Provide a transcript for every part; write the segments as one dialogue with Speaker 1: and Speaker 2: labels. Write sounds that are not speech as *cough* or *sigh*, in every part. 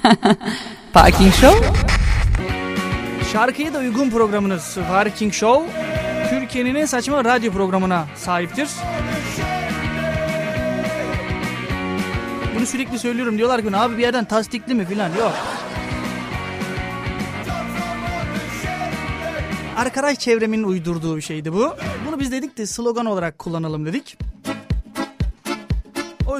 Speaker 1: *laughs* Parking Show.
Speaker 2: Şarkıya da uygun programınız Parking Show. Türkiye'nin en saçma radyo programına sahiptir. Bunu sürekli söylüyorum. Diyorlar ki abi bir yerden tasdikli mi filan. Yok. Arkadaş çevremin uydurduğu bir şeydi bu. Bunu biz dedik de slogan olarak kullanalım dedik.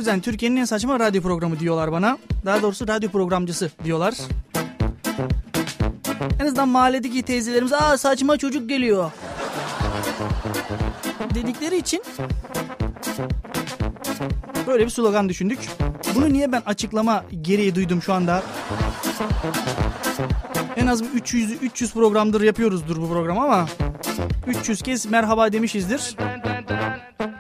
Speaker 2: Yüzden Türkiye'nin en saçma radyo programı diyorlar bana. Daha doğrusu radyo programcısı diyorlar. En azından mahalledeki teyzelerimiz aa saçma çocuk geliyor. Dedikleri için böyle bir slogan düşündük. Bunu niye ben açıklama gereği duydum şu anda? En az bir 300 300 programdır yapıyoruzdur bu program ama 300 kez merhaba demişizdir.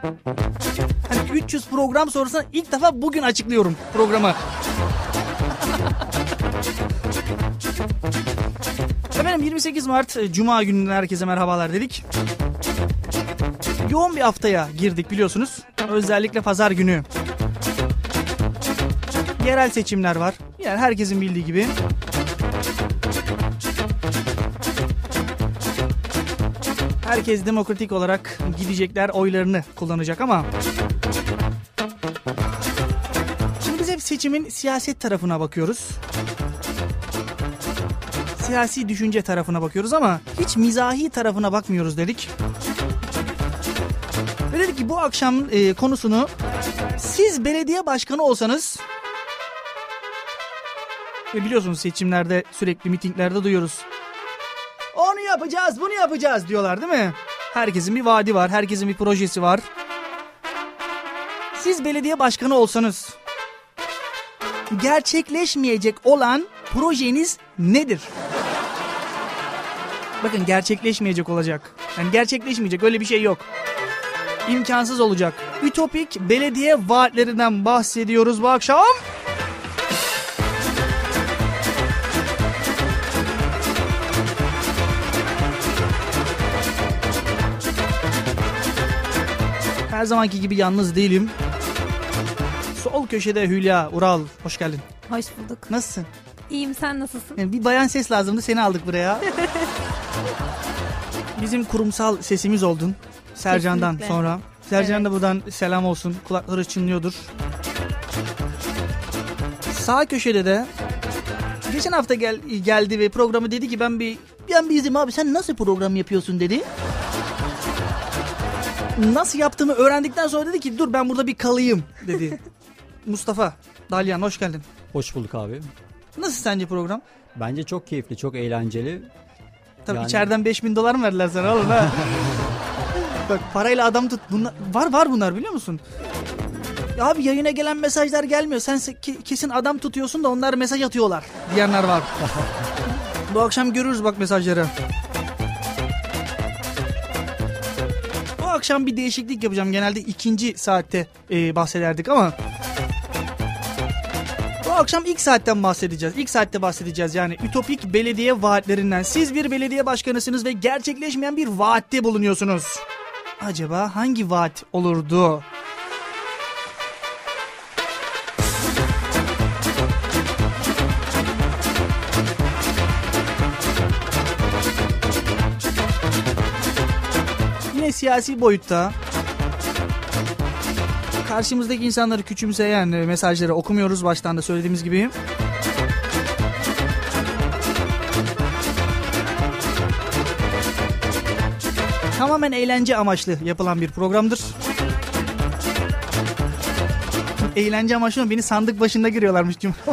Speaker 2: Hani 300 program sonrasında ilk defa bugün açıklıyorum programı. Efendim 28 Mart e, Cuma gününden herkese merhabalar dedik. Yoğun bir haftaya girdik biliyorsunuz. Özellikle pazar günü. Yerel seçimler var. Yani herkesin bildiği gibi. Herkes demokratik olarak gidecekler oylarını kullanacak ama Şimdi biz hep seçimin siyaset tarafına bakıyoruz. Siyasi düşünce tarafına bakıyoruz ama hiç mizahi tarafına bakmıyoruz dedik. Ve dedik ki bu akşam e, konusunu siz belediye başkanı olsanız ve biliyorsunuz seçimlerde sürekli mitinglerde duyuyoruz. Yapacağız, bunu yapacağız diyorlar değil mi? Herkesin bir vaadi var, herkesin bir projesi var. Siz belediye başkanı olsanız gerçekleşmeyecek olan projeniz nedir? Bakın gerçekleşmeyecek olacak. Yani gerçekleşmeyecek öyle bir şey yok. İmkansız olacak. Ütopik belediye vaatlerinden bahsediyoruz bu akşam. Her zamanki gibi yalnız değilim. Sol köşede Hülya Ural. Hoş geldin.
Speaker 3: Hoş bulduk.
Speaker 2: Nasılsın?
Speaker 3: İyiyim sen nasılsın?
Speaker 2: Yani bir bayan ses lazımdı seni aldık buraya. *laughs* Bizim kurumsal sesimiz oldun. Sercan'dan
Speaker 3: Kesinlikle.
Speaker 2: sonra. Sercan da
Speaker 3: Evet.
Speaker 2: buradan selam olsun. Kulakları çınlıyordur. Sağ köşede de geçen hafta gel, geldi ve programı dedi ki ben bir ben bir izim abi sen nasıl program yapıyorsun dedi. Nasıl yaptığımı öğrendikten sonra dedi ki dur ben burada bir kalayım dedi. *laughs* Mustafa Dalyan hoş geldin.
Speaker 4: Hoş bulduk abi.
Speaker 2: Nasıl sence program?
Speaker 4: Bence çok keyifli, çok eğlenceli.
Speaker 2: Tabii
Speaker 4: Yani-
Speaker 2: içeriden 5000 dolar mı verdiler sana oğlum ha? *laughs* Bak parayla adam tut. Bunlar, var var bunlar biliyor musun? Ya abi yayına gelen mesajlar gelmiyor. Sen se- ke- kesin adam tutuyorsun da onlar mesaj atıyorlar diyenler var. *laughs* Bu akşam görürüz bak mesajları. Akşam bir değişiklik yapacağım. Genelde ikinci saatte e, bahsederdik ama... Bu akşam ilk saatten bahsedeceğiz. İlk saatte bahsedeceğiz yani ütopik belediye vaatlerinden. Siz bir belediye başkanısınız ve gerçekleşmeyen bir vaatte bulunuyorsunuz. Acaba hangi vaat olurdu? Siyasi boyutta karşımızdaki insanları küçümseyen e, mesajları okumuyoruz baştan da söylediğimiz gibi. Tamamen eğlence amaçlı yapılan bir programdır. Eğlence amaçlı mı? Beni sandık başında giriyorlarmış cum. *laughs*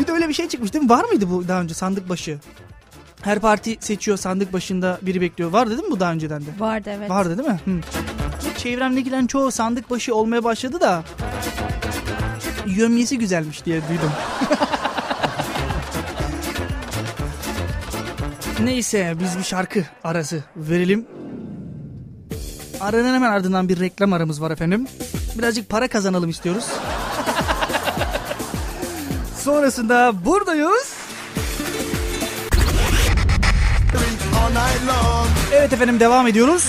Speaker 2: bir de öyle bir şey çıkmış değil mi? Var mıydı bu daha önce sandık başı? Her parti seçiyor sandık başında biri bekliyor. Vardı değil mi bu daha önceden de?
Speaker 3: Vardı evet.
Speaker 2: Vardı değil mi? Hı. Çevremdekilerin çoğu sandık başı olmaya başladı da yömyesi güzelmiş diye duydum. *laughs* Neyse biz bir şarkı arası verelim. Aranın hemen ardından bir reklam aramız var efendim. Birazcık para kazanalım istiyoruz. *laughs* Sonrasında buradayız. Evet efendim devam ediyoruz.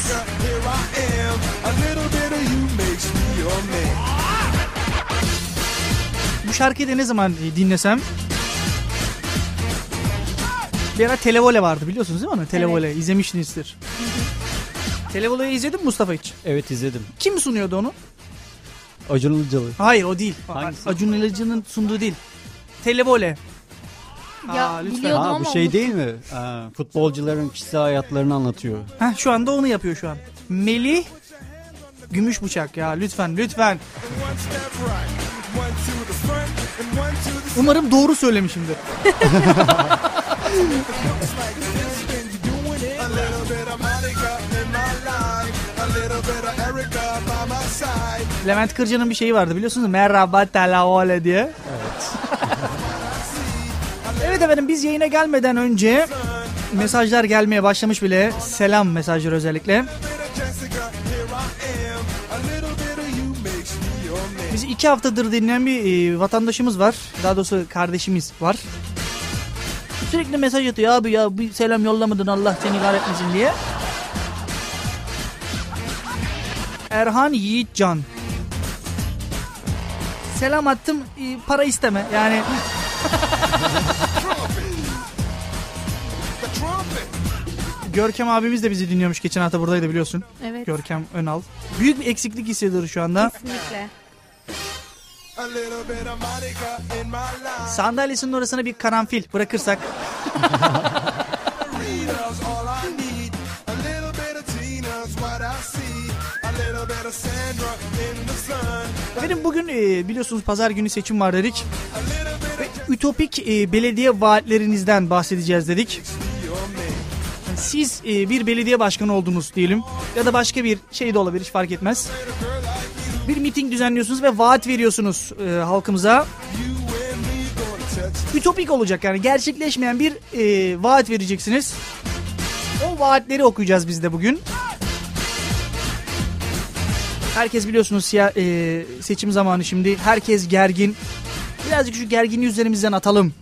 Speaker 2: Bu şarkıyı da ne zaman dinlesem bir ara Televole vardı biliyorsunuz değil mi onu? Televole izlemişsinizdir. Televole'yi izledin mi Mustafa hiç?
Speaker 4: Evet izledim.
Speaker 2: Kim sunuyordu onu?
Speaker 4: Acun Ilıcalı.
Speaker 2: Hayır o değil.
Speaker 4: Hangisi?
Speaker 2: Acun Ilıcı'nın sunduğu değil. Televole.
Speaker 3: Ya
Speaker 2: Aa, lütfen.
Speaker 3: biliyordum
Speaker 4: Ha
Speaker 3: ama
Speaker 4: bu şey değil mi? Aa, futbolcuların kişisel hayatlarını anlatıyor.
Speaker 2: Heh, şu anda onu yapıyor şu an. Melih Gümüş bıçak ya lütfen lütfen. Umarım doğru söylemişimdir. *laughs* Levent Kırca'nın bir şeyi vardı biliyorsunuz merhaba Televole diye.
Speaker 4: Evet. *laughs*
Speaker 2: Efendim biz yayına gelmeden önce mesajlar gelmeye başlamış bile. Selam mesajları özellikle. Bizi iki haftadır dinleyen bir e, vatandaşımız var. Daha doğrusu kardeşimiz var. Sürekli mesaj atıyor abi ya bir selam yollamadın Allah seni kahretmesin diye. Erhan Yiğitcan. Selam attım e, para isteme yani *laughs* Görkem abimiz de bizi dinliyormuş geçen hafta buradaydı biliyorsun.
Speaker 3: Evet.
Speaker 2: Görkem Önal. Büyük bir eksiklik hissediyoruz şu anda.
Speaker 3: Kesinlikle.
Speaker 2: Sandalyesinin orasına bir karanfil bırakırsak. Benim bugün e, biliyorsunuz pazar günü seçim var dedik.
Speaker 5: Of
Speaker 2: Ütopik e, belediye vaatlerinizden bahsedeceğiz dedik. Siz e, bir belediye başkanı oldunuz diyelim ya da başka bir şey de olabilir hiç fark etmez. Bir miting düzenliyorsunuz ve vaat veriyorsunuz e, halkımıza. Ütopik olacak yani gerçekleşmeyen bir e, vaat vereceksiniz. O vaatleri okuyacağız biz de bugün. Herkes biliyorsunuz siya, e, seçim zamanı şimdi. Herkes gergin. Birazcık şu gerginliği üzerimizden atalım.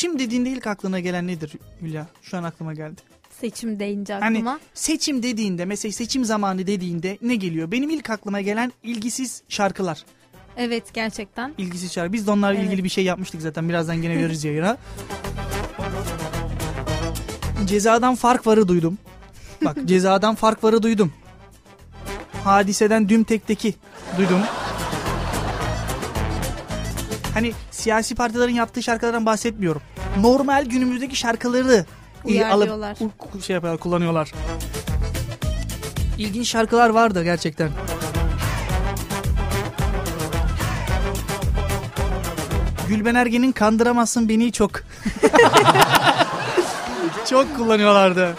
Speaker 2: Seçim dediğinde ilk aklına gelen nedir Hülya? Şu an aklıma geldi.
Speaker 3: Seçim deyince
Speaker 2: Hani
Speaker 3: aklıma.
Speaker 2: seçim dediğinde mesela seçim zamanı dediğinde ne geliyor? Benim ilk aklıma gelen ilgisiz şarkılar.
Speaker 3: Evet gerçekten.
Speaker 2: İlgisiz şarkı. Biz de onlarla
Speaker 3: Evet.
Speaker 2: ilgili bir şey yapmıştık zaten. Birazdan gene *laughs* veririz yayına. Cezadan fark varı duydum. Bak *laughs* cezadan fark varı duydum. Hadiseden düm tekteki duydum. Hani siyasi partilerin yaptığı şarkılardan bahsetmiyorum. Normal günümüzdeki şarkıları e, alıp şey yapıyorlar, kullanıyorlar. İlginç şarkılar vardı gerçekten. Gülben Ergen'in Kandıramazsın Beni çok. *laughs* çok kullanıyorlardı.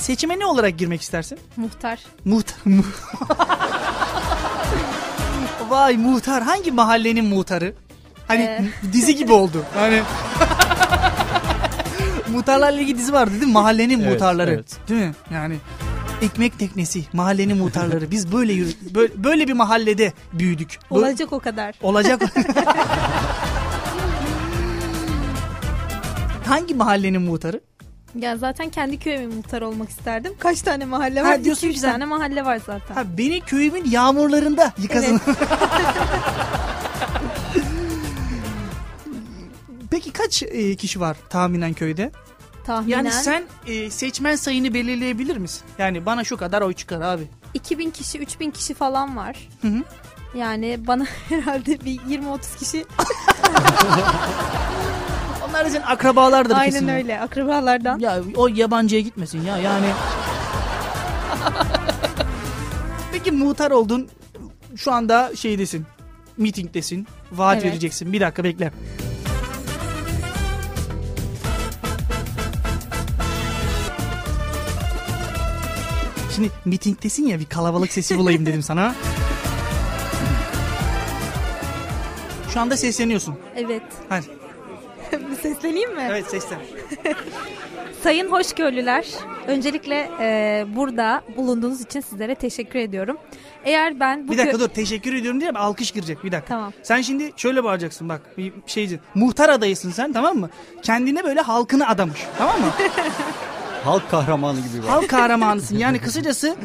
Speaker 2: Seçime ne olarak girmek istersin?
Speaker 3: Muhtar.
Speaker 2: Muhtar. mu- Vay muhtar. Hangi mahallenin muhtarı? Hani
Speaker 3: Ee.
Speaker 2: dizi gibi oldu. Hani Muhtarlarla ilgili dizi vardı değil mi? Mahallenin
Speaker 4: Evet,
Speaker 2: muhtarları.
Speaker 4: evet.
Speaker 2: Değil mi? Yani ekmek teknesi, mahallenin muhtarları. Biz böyle yürü, böyle, böyle bir mahallede büyüdük.
Speaker 3: Olacak o kadar.
Speaker 2: Olacak. Hangi mahallenin muhtarı?
Speaker 3: Ya zaten kendi köyümün muhtar olmak isterdim. Kaç tane mahalle
Speaker 2: Ha,
Speaker 3: var?
Speaker 2: diyorsun
Speaker 3: 2-3
Speaker 2: ki sen-
Speaker 3: tane mahalle var zaten.
Speaker 2: Ha, beni köyümün yağmurlarında yıkasın. *laughs* Peki kaç e, kişi var tahminen köyde?
Speaker 3: Tahminen
Speaker 2: Yani sen e, seçmen sayını belirleyebilir misin? Yani bana şu kadar oy çıkar abi.
Speaker 3: 2000 kişi 3000 kişi falan var.
Speaker 2: Hı hı.
Speaker 3: Yani bana *laughs* herhalde bir 20-30 kişi *laughs*
Speaker 2: Onlar senin akrabalardır
Speaker 3: aynen
Speaker 2: kesin.
Speaker 3: öyle akrabalardan.
Speaker 2: Ya o yabancıya gitmesin ya yani. *laughs* Peki muhtar oldun. Şu anda şeydesin. Mitingdesin. Vaat
Speaker 3: Evet.
Speaker 2: vereceksin. Bir dakika bekle. Şimdi mitingdesin ya bir kalabalık sesi bulayım dedim sana. Şu anda sesleniyorsun.
Speaker 3: Evet.
Speaker 2: Hadi.
Speaker 3: Sesleneyim mi?
Speaker 2: Evet seslen. *laughs*
Speaker 3: Sayın hoşgörülüler, öncelikle e, burada bulunduğunuz için sizlere teşekkür ediyorum. Eğer ben bu
Speaker 2: Bir dakika
Speaker 3: kö-
Speaker 2: dur teşekkür ediyorum diye alkış girecek bir dakika.
Speaker 3: Tamam.
Speaker 2: Sen şimdi şöyle bağıracaksın bak bir şeyci. Muhtar adayısın sen tamam mı? Kendine böyle halkını adamış tamam mı? *laughs*
Speaker 4: Halk kahramanı gibi var.
Speaker 2: Halk kahramanısın yani kısacası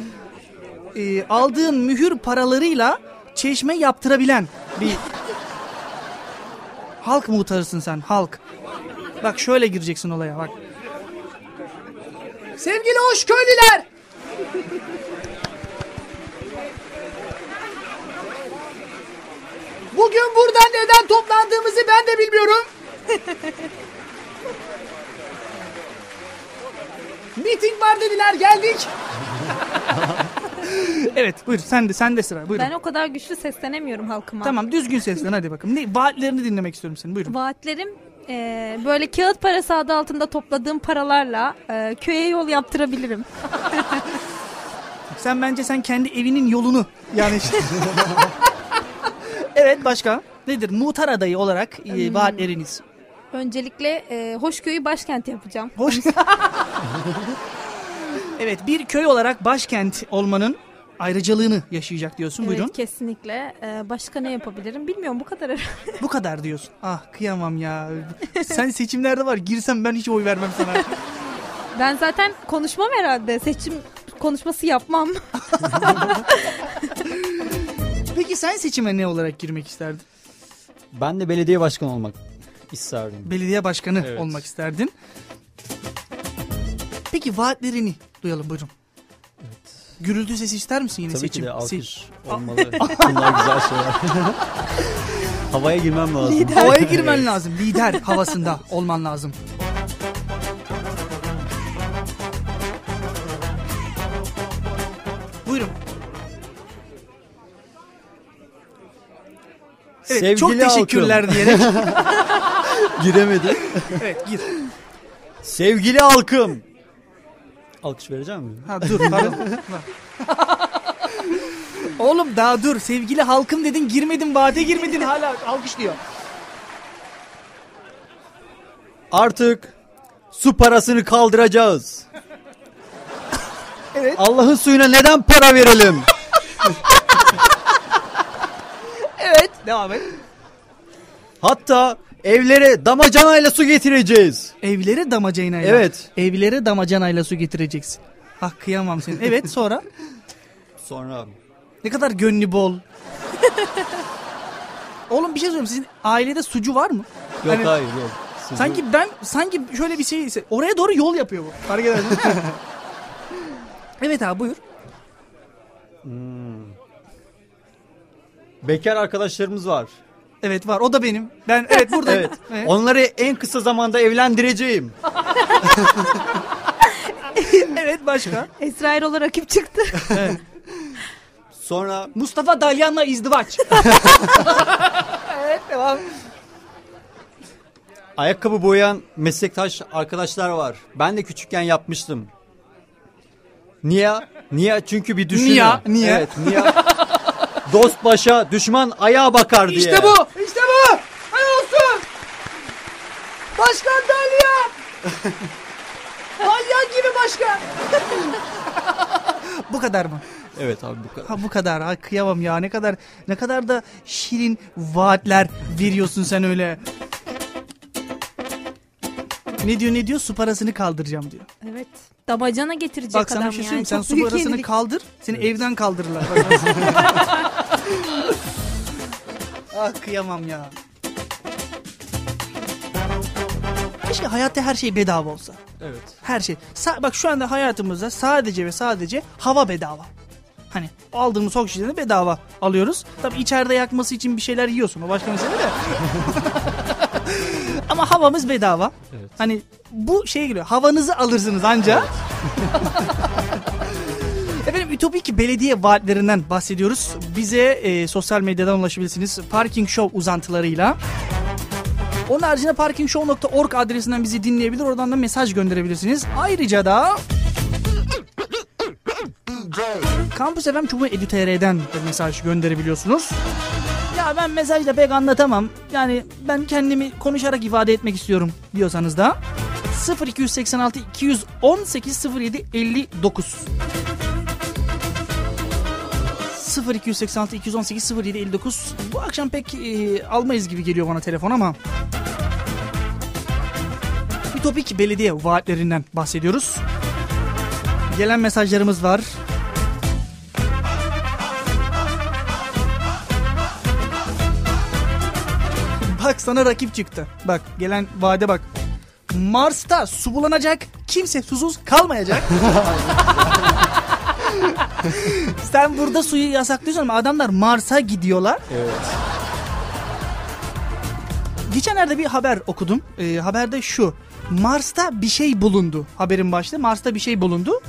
Speaker 2: e, aldığın mühür paralarıyla çeşme yaptırabilen bir halk muhtarısın sen halk. Bak şöyle gireceksin olaya bak. Sevgili hoş köylüler. Bugün burada neden toplandığımızı ben de bilmiyorum. Meeting var dediler geldik. *laughs* evet buyur sen de sen de sıra buyurun.
Speaker 3: ben o kadar güçlü seslenemiyorum halkıma.
Speaker 2: Tamam düzgün seslen hadi bakalım. Ne, vaatlerini dinlemek istiyorum senin buyurun.
Speaker 3: Vaatlerim e, böyle kağıt parası adı altında topladığım paralarla e, köye yol yaptırabilirim. *laughs*
Speaker 2: Sen bence sen kendi evinin yolunu yani işte. *laughs* evet başka? Nedir? Muhtar adayı olarak e, vaatleriniz.
Speaker 3: Öncelikle e, Hoşköy'ü başkent yapacağım.
Speaker 2: Hoş. *laughs* evet bir köy olarak başkent olmanın ayrıcalığını yaşayacak diyorsun. Buyurun.
Speaker 3: Evet kesinlikle. E, başka ne yapabilirim bilmiyorum bu kadar. *laughs*
Speaker 2: Bu kadar diyorsun. Ah kıyamam ya. Sen seçimlerde var girsem ben hiç oy vermem sana. *laughs*
Speaker 3: ben zaten konuşmam herhalde. Seçim konuşması yapmam. *laughs*
Speaker 2: Peki sen seçime ne olarak girmek isterdin?
Speaker 4: Ben de belediye başkanı olmak isterdim.
Speaker 2: Belediye başkanı
Speaker 4: Evet.
Speaker 2: olmak isterdin. Peki vaatlerini duyalım buyurun. Gürültü sesi ister misin yine
Speaker 4: Tabii
Speaker 2: seçim?
Speaker 4: ki de
Speaker 2: Se-
Speaker 4: alkış olmalı. Bunlar güzel şeyler. *laughs* Havaya girmem lazım.
Speaker 2: Havaya girmen lazım. Lider havasında olman lazım. Buyurun. Evet,
Speaker 4: Sevgili
Speaker 2: çok teşekkürler diyerek. *laughs*
Speaker 4: Giremedi.
Speaker 2: evet gir.
Speaker 4: Sevgili halkım. Alkış vereceğim mi?
Speaker 2: Ha dur pardon. *laughs* Oğlum daha dur sevgili halkım dedin girmedin vaate girmedin hala alkışlıyor.
Speaker 4: Artık su parasını kaldıracağız. *laughs*
Speaker 2: Evet.
Speaker 4: Allah'ın suyuna neden para verelim? *laughs*
Speaker 2: Evet devam et.
Speaker 4: Hatta evlere damacanayla su getireceğiz.
Speaker 2: Evlere damacanayla.
Speaker 4: Evet.
Speaker 2: Evlere damacanayla su getireceksin. Ah kıyamam seni. Evet sonra *laughs*
Speaker 4: Sonra
Speaker 2: ne kadar gönlü bol. *laughs* Oğlum bir şey söyleyeyim sizin ailede sucu var mı?
Speaker 4: yok
Speaker 2: Hani-
Speaker 4: hayır yok. Sizi-
Speaker 2: Sanki ben sanki şöyle bir şey oraya doğru yol yapıyor bu. Fark edersin. *laughs* evet abi buyur.
Speaker 4: bekar arkadaşlarımız var.
Speaker 2: Evet var o da benim. Ben evet buradayım. *laughs*
Speaker 4: Evet.
Speaker 2: Evet.
Speaker 4: Onları en kısa zamanda evlendireceğim. *laughs*
Speaker 2: evet başka.
Speaker 3: Esra Erol'a rakip çıktı.
Speaker 4: Sonra
Speaker 2: Mustafa Dalyan'la izdivaç. *laughs* evet devam.
Speaker 4: ayakkabı boyayan meslektaş arkadaşlar var. Ben de küçükken yapmıştım. Niye? Niye? Çünkü bir düşünün.
Speaker 2: Niye? Niye?
Speaker 4: Evet, niye? Dost başa, düşman ayağa bakar diye.
Speaker 2: İşte bu. İşte bu. Hay olsun. Başkan Dalyan. Dalyan gibi başkan. *laughs* bu kadar mı?
Speaker 4: Evet abi bu kadar.
Speaker 2: Ha bu kadar. Ha kıyamam ya. Ne kadar ne kadar da şirin vaatler veriyorsun sen öyle. Ne diyor ne diyor? Su parasını kaldıracağım diyor.
Speaker 3: evet. Damacana getirecek
Speaker 2: Bak sana
Speaker 3: adam
Speaker 2: bir şey
Speaker 3: yani.
Speaker 2: söyleyeyim. Sen
Speaker 3: Çok
Speaker 2: su
Speaker 3: büyük
Speaker 2: parasını
Speaker 3: yenilik.
Speaker 2: kaldır. Seni evden kaldırırlar. *laughs* Ah kıyamam ya. Keşke hayatta her şey bedava olsa.
Speaker 4: Evet.
Speaker 2: Her şey. Sa- bak şu anda hayatımızda sadece ve sadece hava bedava. Hani aldığımız oksijeni bedava alıyoruz. Tabii içeride yakması için bir şeyler yiyorsun. O başka mesele de. *laughs* Ama havamız bedava.
Speaker 4: Evet.
Speaker 2: Hani bu şeye giriyor. Havanızı alırsınız anca. *laughs* Efendim Ütopik belediye vaatlerinden bahsediyoruz. Bize e, sosyal medyadan ulaşabilirsiniz. Parking Show uzantılarıyla. Onun haricinde parkingshow.org adresinden bizi dinleyebilir. Oradan da mesaj gönderebilirsiniz. Ayrıca da Campus FM Çubuğu Edu.tr'den de mesaj gönderebiliyorsunuz. Ya ben mesajla pek anlatamam. Yani ben kendimi konuşarak ifade etmek istiyorum diyorsanız da 0286 218 07 59 0286 218 07 59 Bu akşam pek e, almayız gibi geliyor bana telefon ama Ütopik belediye vaatlerinden bahsediyoruz. Gelen mesajlarımız var. Bak sana rakip çıktı. Bak gelen vaade bak. Mars'ta su bulanacak, kimse susuz kalmayacak. *laughs* *laughs* Sen burada suyu yasaklıyorsun ama adamlar Mars'a gidiyorlar.
Speaker 4: Evet.
Speaker 2: Geçenlerde bir haber okudum. Ee, haberde şu. Mars'ta bir şey bulundu. Haberin başlığı Mars'ta bir şey bulundu.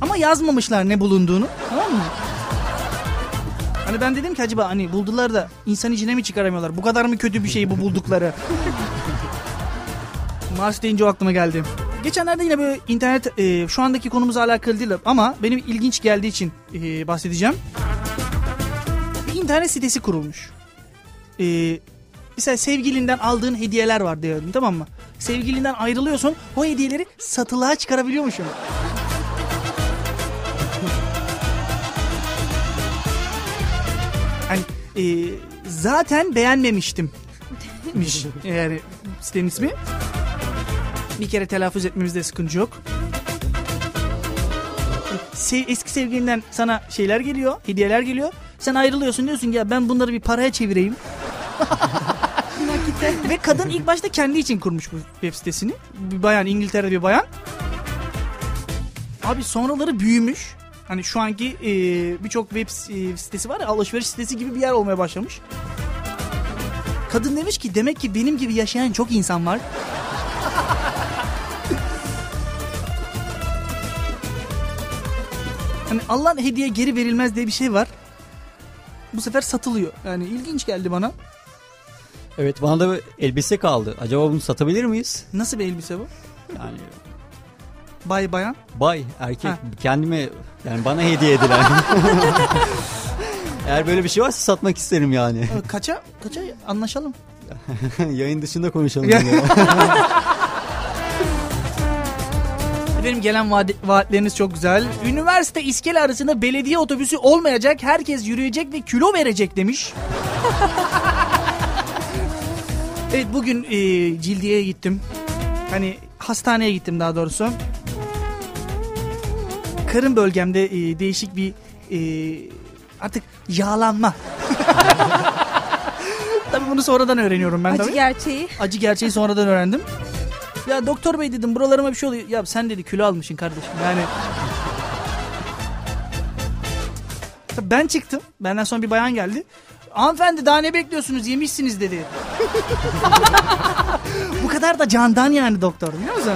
Speaker 2: Ama yazmamışlar ne bulunduğunu. Tamam mı? Hani ben dedim ki acaba hani buldular da insan içine mi çıkaramıyorlar? Bu kadar mı kötü bir şey bu buldukları? *laughs* Mars deyince o aklıma geldi. Geçenlerde yine böyle internet e, şu andaki konumuzla alakalı değil ama benim ilginç geldiği için e, bahsedeceğim. Bir internet sitesi kurulmuş. E, mesela sevgilinden aldığın hediyeler var diyelim tamam mı? Sevgilinden ayrılıyorsun o hediyeleri satılığa çıkarabiliyormuşsun. Hani e, zaten beğenmemiştim. miş *laughs* yani sitenin ismi. Bir kere telaffuz etmemizde sıkıntı yok. Se- eski sevgilinden sana şeyler geliyor, hediyeler geliyor. Sen ayrılıyorsun diyorsun ki ya ben bunları bir paraya çevireyim. *laughs* Ve kadın ilk başta kendi için kurmuş bu web sitesini. Bir bayan İngiltere'de bir bayan. Abi sonraları büyümüş. Hani şu anki e, birçok web e, sitesi var ya alışveriş sitesi gibi bir yer olmaya başlamış. Kadın demiş ki demek ki benim gibi yaşayan çok insan var. Hani Allah'ın hediye geri verilmez diye bir şey var. Bu sefer satılıyor. Yani ilginç geldi bana.
Speaker 4: Evet bana da bir elbise kaldı. Acaba bunu satabilir miyiz?
Speaker 2: Nasıl bir elbise bu?
Speaker 4: Yani
Speaker 2: Bay bayan.
Speaker 4: bay erkek
Speaker 2: Ha.
Speaker 4: kendime yani bana hediye edilen. *laughs* Eğer böyle bir şey varsa satmak isterim yani.
Speaker 2: Ee, Kaça? Kaça anlaşalım. *laughs*
Speaker 4: Yayın dışında konuşalım. *laughs*
Speaker 2: Efendim gelen vaat- vaatleriniz çok güzel. Üniversite iskele arasında belediye otobüsü olmayacak. Herkes yürüyecek ve kilo verecek demiş. *laughs* evet bugün e, Cildiye'ye gittim. Hani hastaneye gittim daha doğrusu. Karın bölgemde e, değişik bir e, artık yağlanma. *laughs* tabii bunu sonradan öğreniyorum ben
Speaker 3: Acı
Speaker 2: tabii.
Speaker 3: gerçeği.
Speaker 2: Acı gerçeği sonradan öğrendim. Ya doktor bey dedim buralarıma bir şey oluyor. Ya sen dedi kilo almışsın kardeşim yani. Ben çıktım. Benden sonra bir bayan geldi. Hanımefendi daha ne bekliyorsunuz yemişsiniz dedi. *laughs* Bu kadar da candan yani doktor biliyor musun?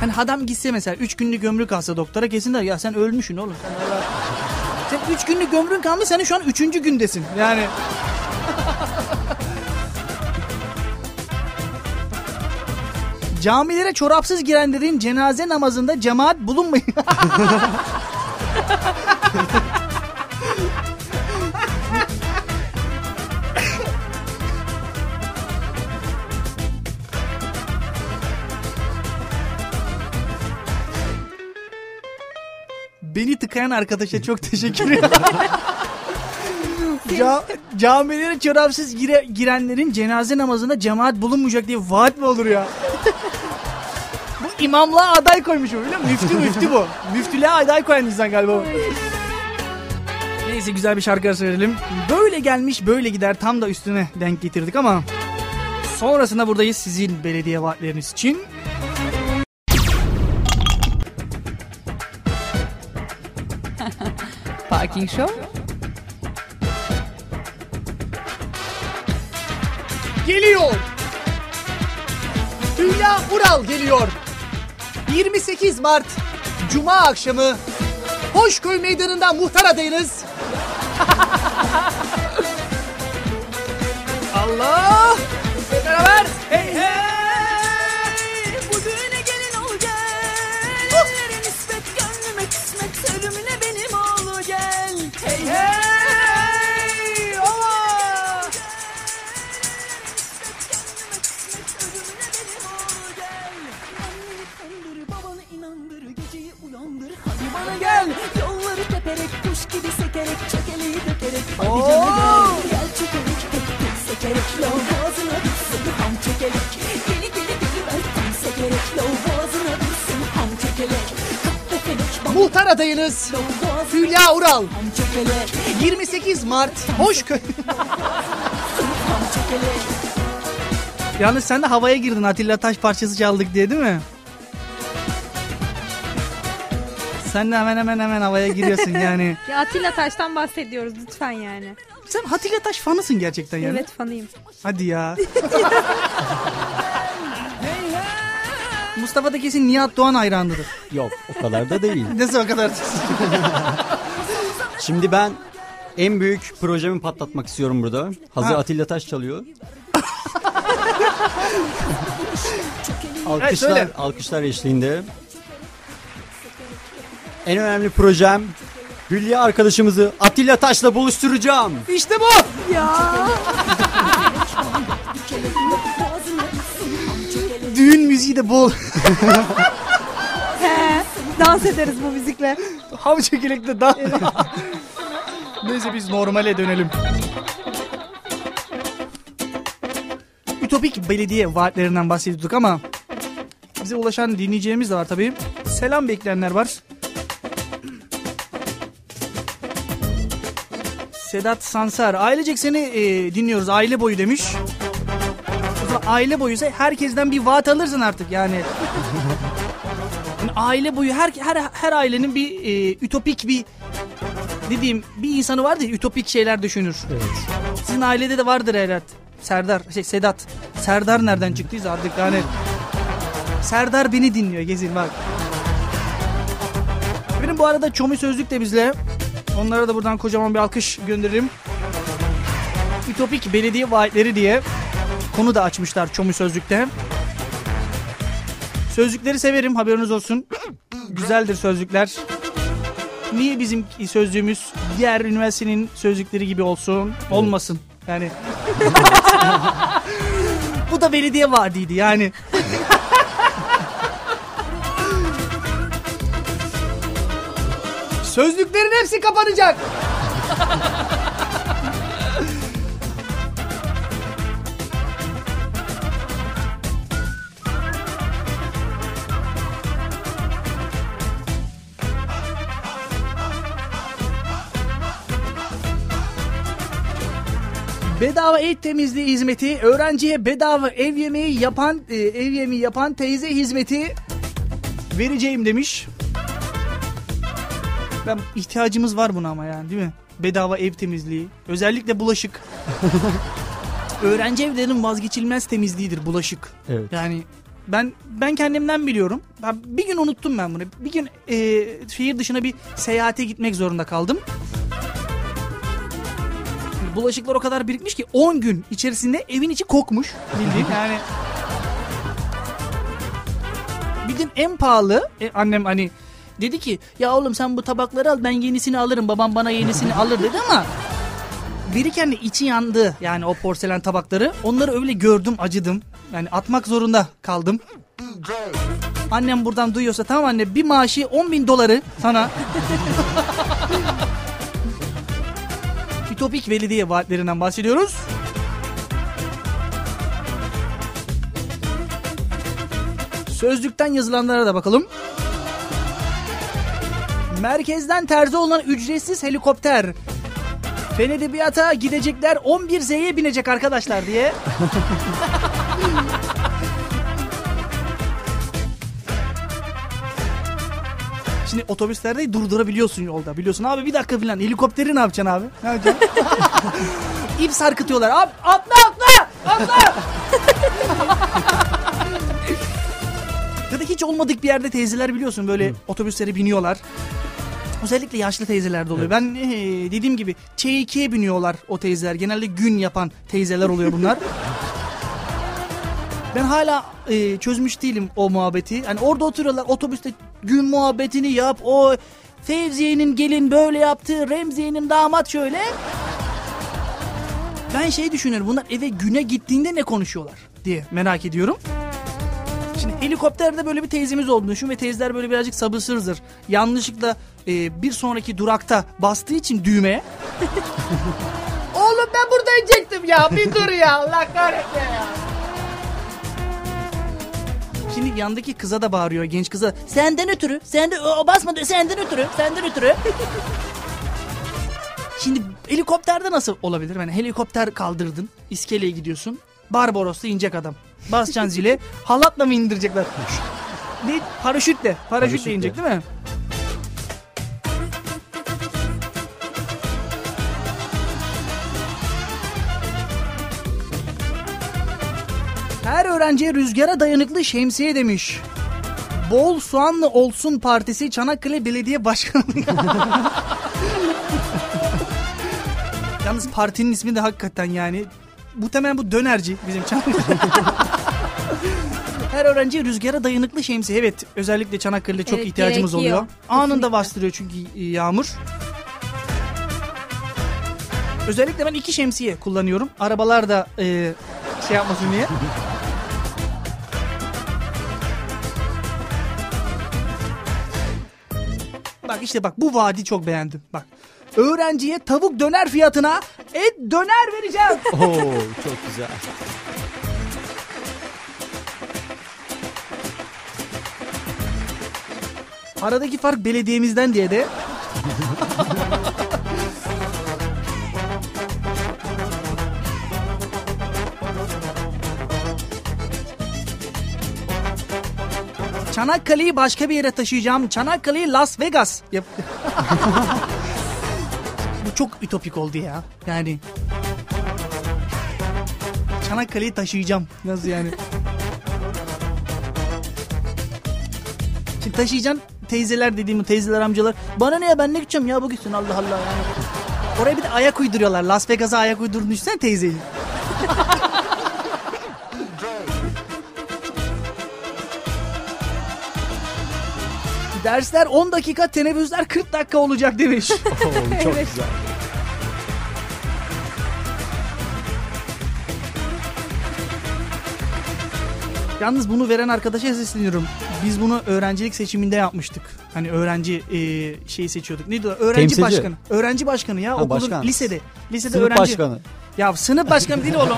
Speaker 2: Hani adam gitse mesela 3 günlük ömrü kalsa doktora kesin der ya sen ölmüşsün oğlum. Sen, sen 3 günlük ömrün kalmış senin şu an 3. gündesin. Yani Camilere çorapsız girenlerin cenaze namazında cemaat bulunmayın. *laughs* Beni tıkayan arkadaşa çok teşekkür ederim. *laughs* Ca camilere çorapsız gire- girenlerin cenaze namazında cemaat bulunmayacak diye vaat mi olur ya? bu imamlığa aday koymuş bu biliyor musun? Müftü müftü bu. Müftülüğe aday koyan insan galiba bu. Neyse güzel bir şarkı verelim. Böyle gelmiş böyle gider tam da üstüne denk getirdik ama sonrasında buradayız sizin belediye vaatleriniz için.
Speaker 1: Parking Show.
Speaker 2: Geliyor. Hülya Ural geliyor. 28 Mart Cuma akşamı Hoşköy Meydanı'nda muhtar adayınız. *laughs* Allah! Hep beraber. Hey hey!
Speaker 6: Gibi sekerek çekeleyi dökerek. Hadi canım gel çekerek tek tek sekerek. Lav boğazına düşsün ham çekerek. Geli geli ver tam sekerek. Lav boğazına düşsün ham çekerek.
Speaker 2: Muhtar adayınız Hülya Ural.
Speaker 6: ham çekerek.
Speaker 2: 28 Mart Hoşköy. *laughs* Yalnız sen de havaya girdin Atilla Taş parçası çaldık diye değil mi? Sen de hemen hemen hemen havaya giriyorsun yani. *laughs*
Speaker 3: Ya Atilla Taş'tan bahsediyoruz lütfen yani.
Speaker 2: Sen Atilla Taş fanısın gerçekten yani.
Speaker 3: Evet fanıyım.
Speaker 2: Hadi ya. Mustafa da kesin Nihat Doğan hayranıdır.
Speaker 4: Yok o kadar da değil. *laughs*
Speaker 2: Nasıl o kadar? *laughs*
Speaker 4: Şimdi ben en büyük projemi patlatmak istiyorum burada. Hazır
Speaker 2: Ha.
Speaker 4: Atilla Taş çalıyor. Alkışlar,
Speaker 2: söyle.
Speaker 4: alkışlar eşliğinde. En önemli projem Hülya arkadaşımızı Atilla Taş'la buluşturacağım.
Speaker 2: işte bu. Düğün müziği de bol.
Speaker 3: He, dans ederiz bu müzikle.
Speaker 2: Hav çekilikte daha. Neyse biz normale dönelim. Ütopik belediye vaatlerinden bahsediyorduk ama bize ulaşan dinleyicilerimiz de var tabii. Selam bekleyenler var. Sedat Sansar. Ailecek seni e, dinliyoruz aile boyu demiş. Aile boyu ise herkesten bir vaat alırsın artık yani. Yani *laughs* aile boyu her her her ailenin bir e, ütopik bir dediğim bir insanı vardır ütopik şeyler düşünür. Sizin ailede de vardır herhalde. Serdar, şey Sedat. Serdar nereden çıktıysa artık yani. Serdar beni dinliyor gezin bak. Benim bu arada Çomi Sözlük de bizle. Onlara da buradan kocaman bir alkış gönderirim. Ütopik belediye vaatleri diye konu da açmışlar Çomi Sözlük'te. Sözlükleri severim haberiniz olsun. Güzeldir sözlükler. Niye bizim sözlüğümüz diğer üniversitenin sözlükleri gibi olsun? Olmasın. Yani *laughs* bu da belediye vaadiydi yani. Sözlüklerin hepsi kapanacak. Bedava ev temizliği hizmeti, öğrenciye bedava ev yemeği yapan e, ev yemeği yapan teyze hizmeti vereceğim demiş. Ben ihtiyacımız var buna ama yani değil mi? Bedava ev temizliği, özellikle bulaşık. *laughs* Öğrenci evlerinin vazgeçilmez temizliğidir bulaşık.
Speaker 4: Evet.
Speaker 2: Yani ben ben kendimden biliyorum. Ben bir gün unuttum ben bunu. Bir gün e, şehir dışına bir seyahate gitmek zorunda kaldım. Bulaşıklar o kadar birikmiş ki 10 gün içerisinde evin içi kokmuş bildiğin *laughs* yani. Bir gün en pahalı e, annem hani dedi ki ya oğlum sen bu tabakları al ben yenisini alırım babam bana yenisini alır dedi ama biriken de içi yandı yani o porselen tabakları onları öyle gördüm acıdım yani atmak zorunda kaldım. Annem buradan duyuyorsa tamam anne bir maaşı 10 bin doları sana. *laughs* Ütopik belediye vaatlerinden bahsediyoruz. Sözlükten yazılanlara da bakalım. Merkezden terzi olan ücretsiz helikopter. Fen Edebiyat'a gidecekler 11Z'ye binecek arkadaşlar diye. *laughs* Şimdi otobüslerde durdurabiliyorsun yolda. Biliyorsun abi bir dakika falan. Helikopteri ne yapacaksın abi? Ne yapacaksın? *laughs* İp sarkıtıyorlar. Abi atla atla atla. *laughs* ya da hiç olmadık bir yerde teyzeler biliyorsun böyle otobüslere biniyorlar. Özellikle yaşlı teyzeler de oluyor. Ben ee, dediğim gibi Ç2'ye biniyorlar o teyzeler. Genelde gün yapan teyzeler oluyor bunlar. *laughs* Ben hala e, çözmüş değilim o muhabbeti. Hani orada oturuyorlar otobüste gün muhabbetini yap. O Fevziye'nin gelin böyle yaptı. Remziye'nin damat şöyle. Ben şey düşünüyorum bunlar eve güne gittiğinde ne konuşuyorlar diye merak ediyorum. Helikopterde böyle bir teyzemiz olduğunu düşün ve teyzeler böyle birazcık sabırsızdır. Yanlışlıkla e, bir sonraki durakta bastığı için düğmeye *laughs*
Speaker 1: Oğlum ben burada inecektim ya. Bir dur ya. Allah kahretsin ya.
Speaker 2: Şimdi yandaki kıza da bağırıyor genç kıza. Senden ötürü. Senden o basmadı. Senden ötürü. Senden ötürü. *laughs* Şimdi helikopterde nasıl olabilir? Yani helikopter kaldırdın. iskeleye gidiyorsun. Barbaros'ta inecek adam. Basacaksın zile. Halatla mı indirecekler? Ne? Paraşütle. Paraşütle
Speaker 4: Paraşütle.
Speaker 2: inecek değil mi? Her öğrenciye rüzgara dayanıklı şemsiye demiş. Bol soğanlı olsun partisi Çanakkale Belediye Başkanı. *laughs* Yalnız partinin ismi de hakikaten yani. Muhtemelen bu dönerci bizim Çanakkale. Her öğrenciye rüzgara dayanıklı şemsiye. Evet özellikle Çanakkale'de çok
Speaker 3: Evet,
Speaker 2: ihtiyacımız
Speaker 3: gerekiyor.
Speaker 2: oluyor. Anında
Speaker 3: Kesinlikle.
Speaker 2: bastırıyor çünkü yağmur. Özellikle ben iki şemsiye kullanıyorum. Arabalar da e, şey yapmasın diye. Bak işte bak bu vaadi çok beğendim. Bak. Öğrenciye tavuk döner fiyatına et döner vereceğim. *laughs*
Speaker 4: Oo çok güzel.
Speaker 2: Aradaki fark belediyemizden diye de. Çanakkale'yi başka bir yere taşıyacağım. Çanakkale'yi Las Vegas. *laughs* Bu çok ütopik oldu ya. Yani. Çanakkale'yi taşıyacağım. Nasıl yani? Şimdi taşıyacaksın teyzeler dediğim teyzeler amcalar. Bana ne ya ben ne gideceğim ya bu gitsin Allah Allah yani. Oraya bir de ayak uyduruyorlar. Las Vegas'a ayak uydurduğunu düşünsene teyzeyi. *laughs* Dersler 10 dakika, teneffüsler 40 dakika olacak demiş. *laughs*
Speaker 4: Oo, çok güzel.
Speaker 2: Yalnız bunu veren arkadaşa sesleniyorum. Biz bunu öğrencilik seçiminde yapmıştık. Hani öğrenci e, şeyi seçiyorduk. Neydi o? Öğrenci
Speaker 4: Temsilci.
Speaker 2: başkanı. Öğrenci başkanı ya.
Speaker 4: Ha,
Speaker 2: okulun
Speaker 4: başkan.
Speaker 2: lisede. Lisede
Speaker 4: Sınıf
Speaker 2: öğrenci.
Speaker 4: başkanı.
Speaker 2: Ya sınıf başkanı değil oğlum.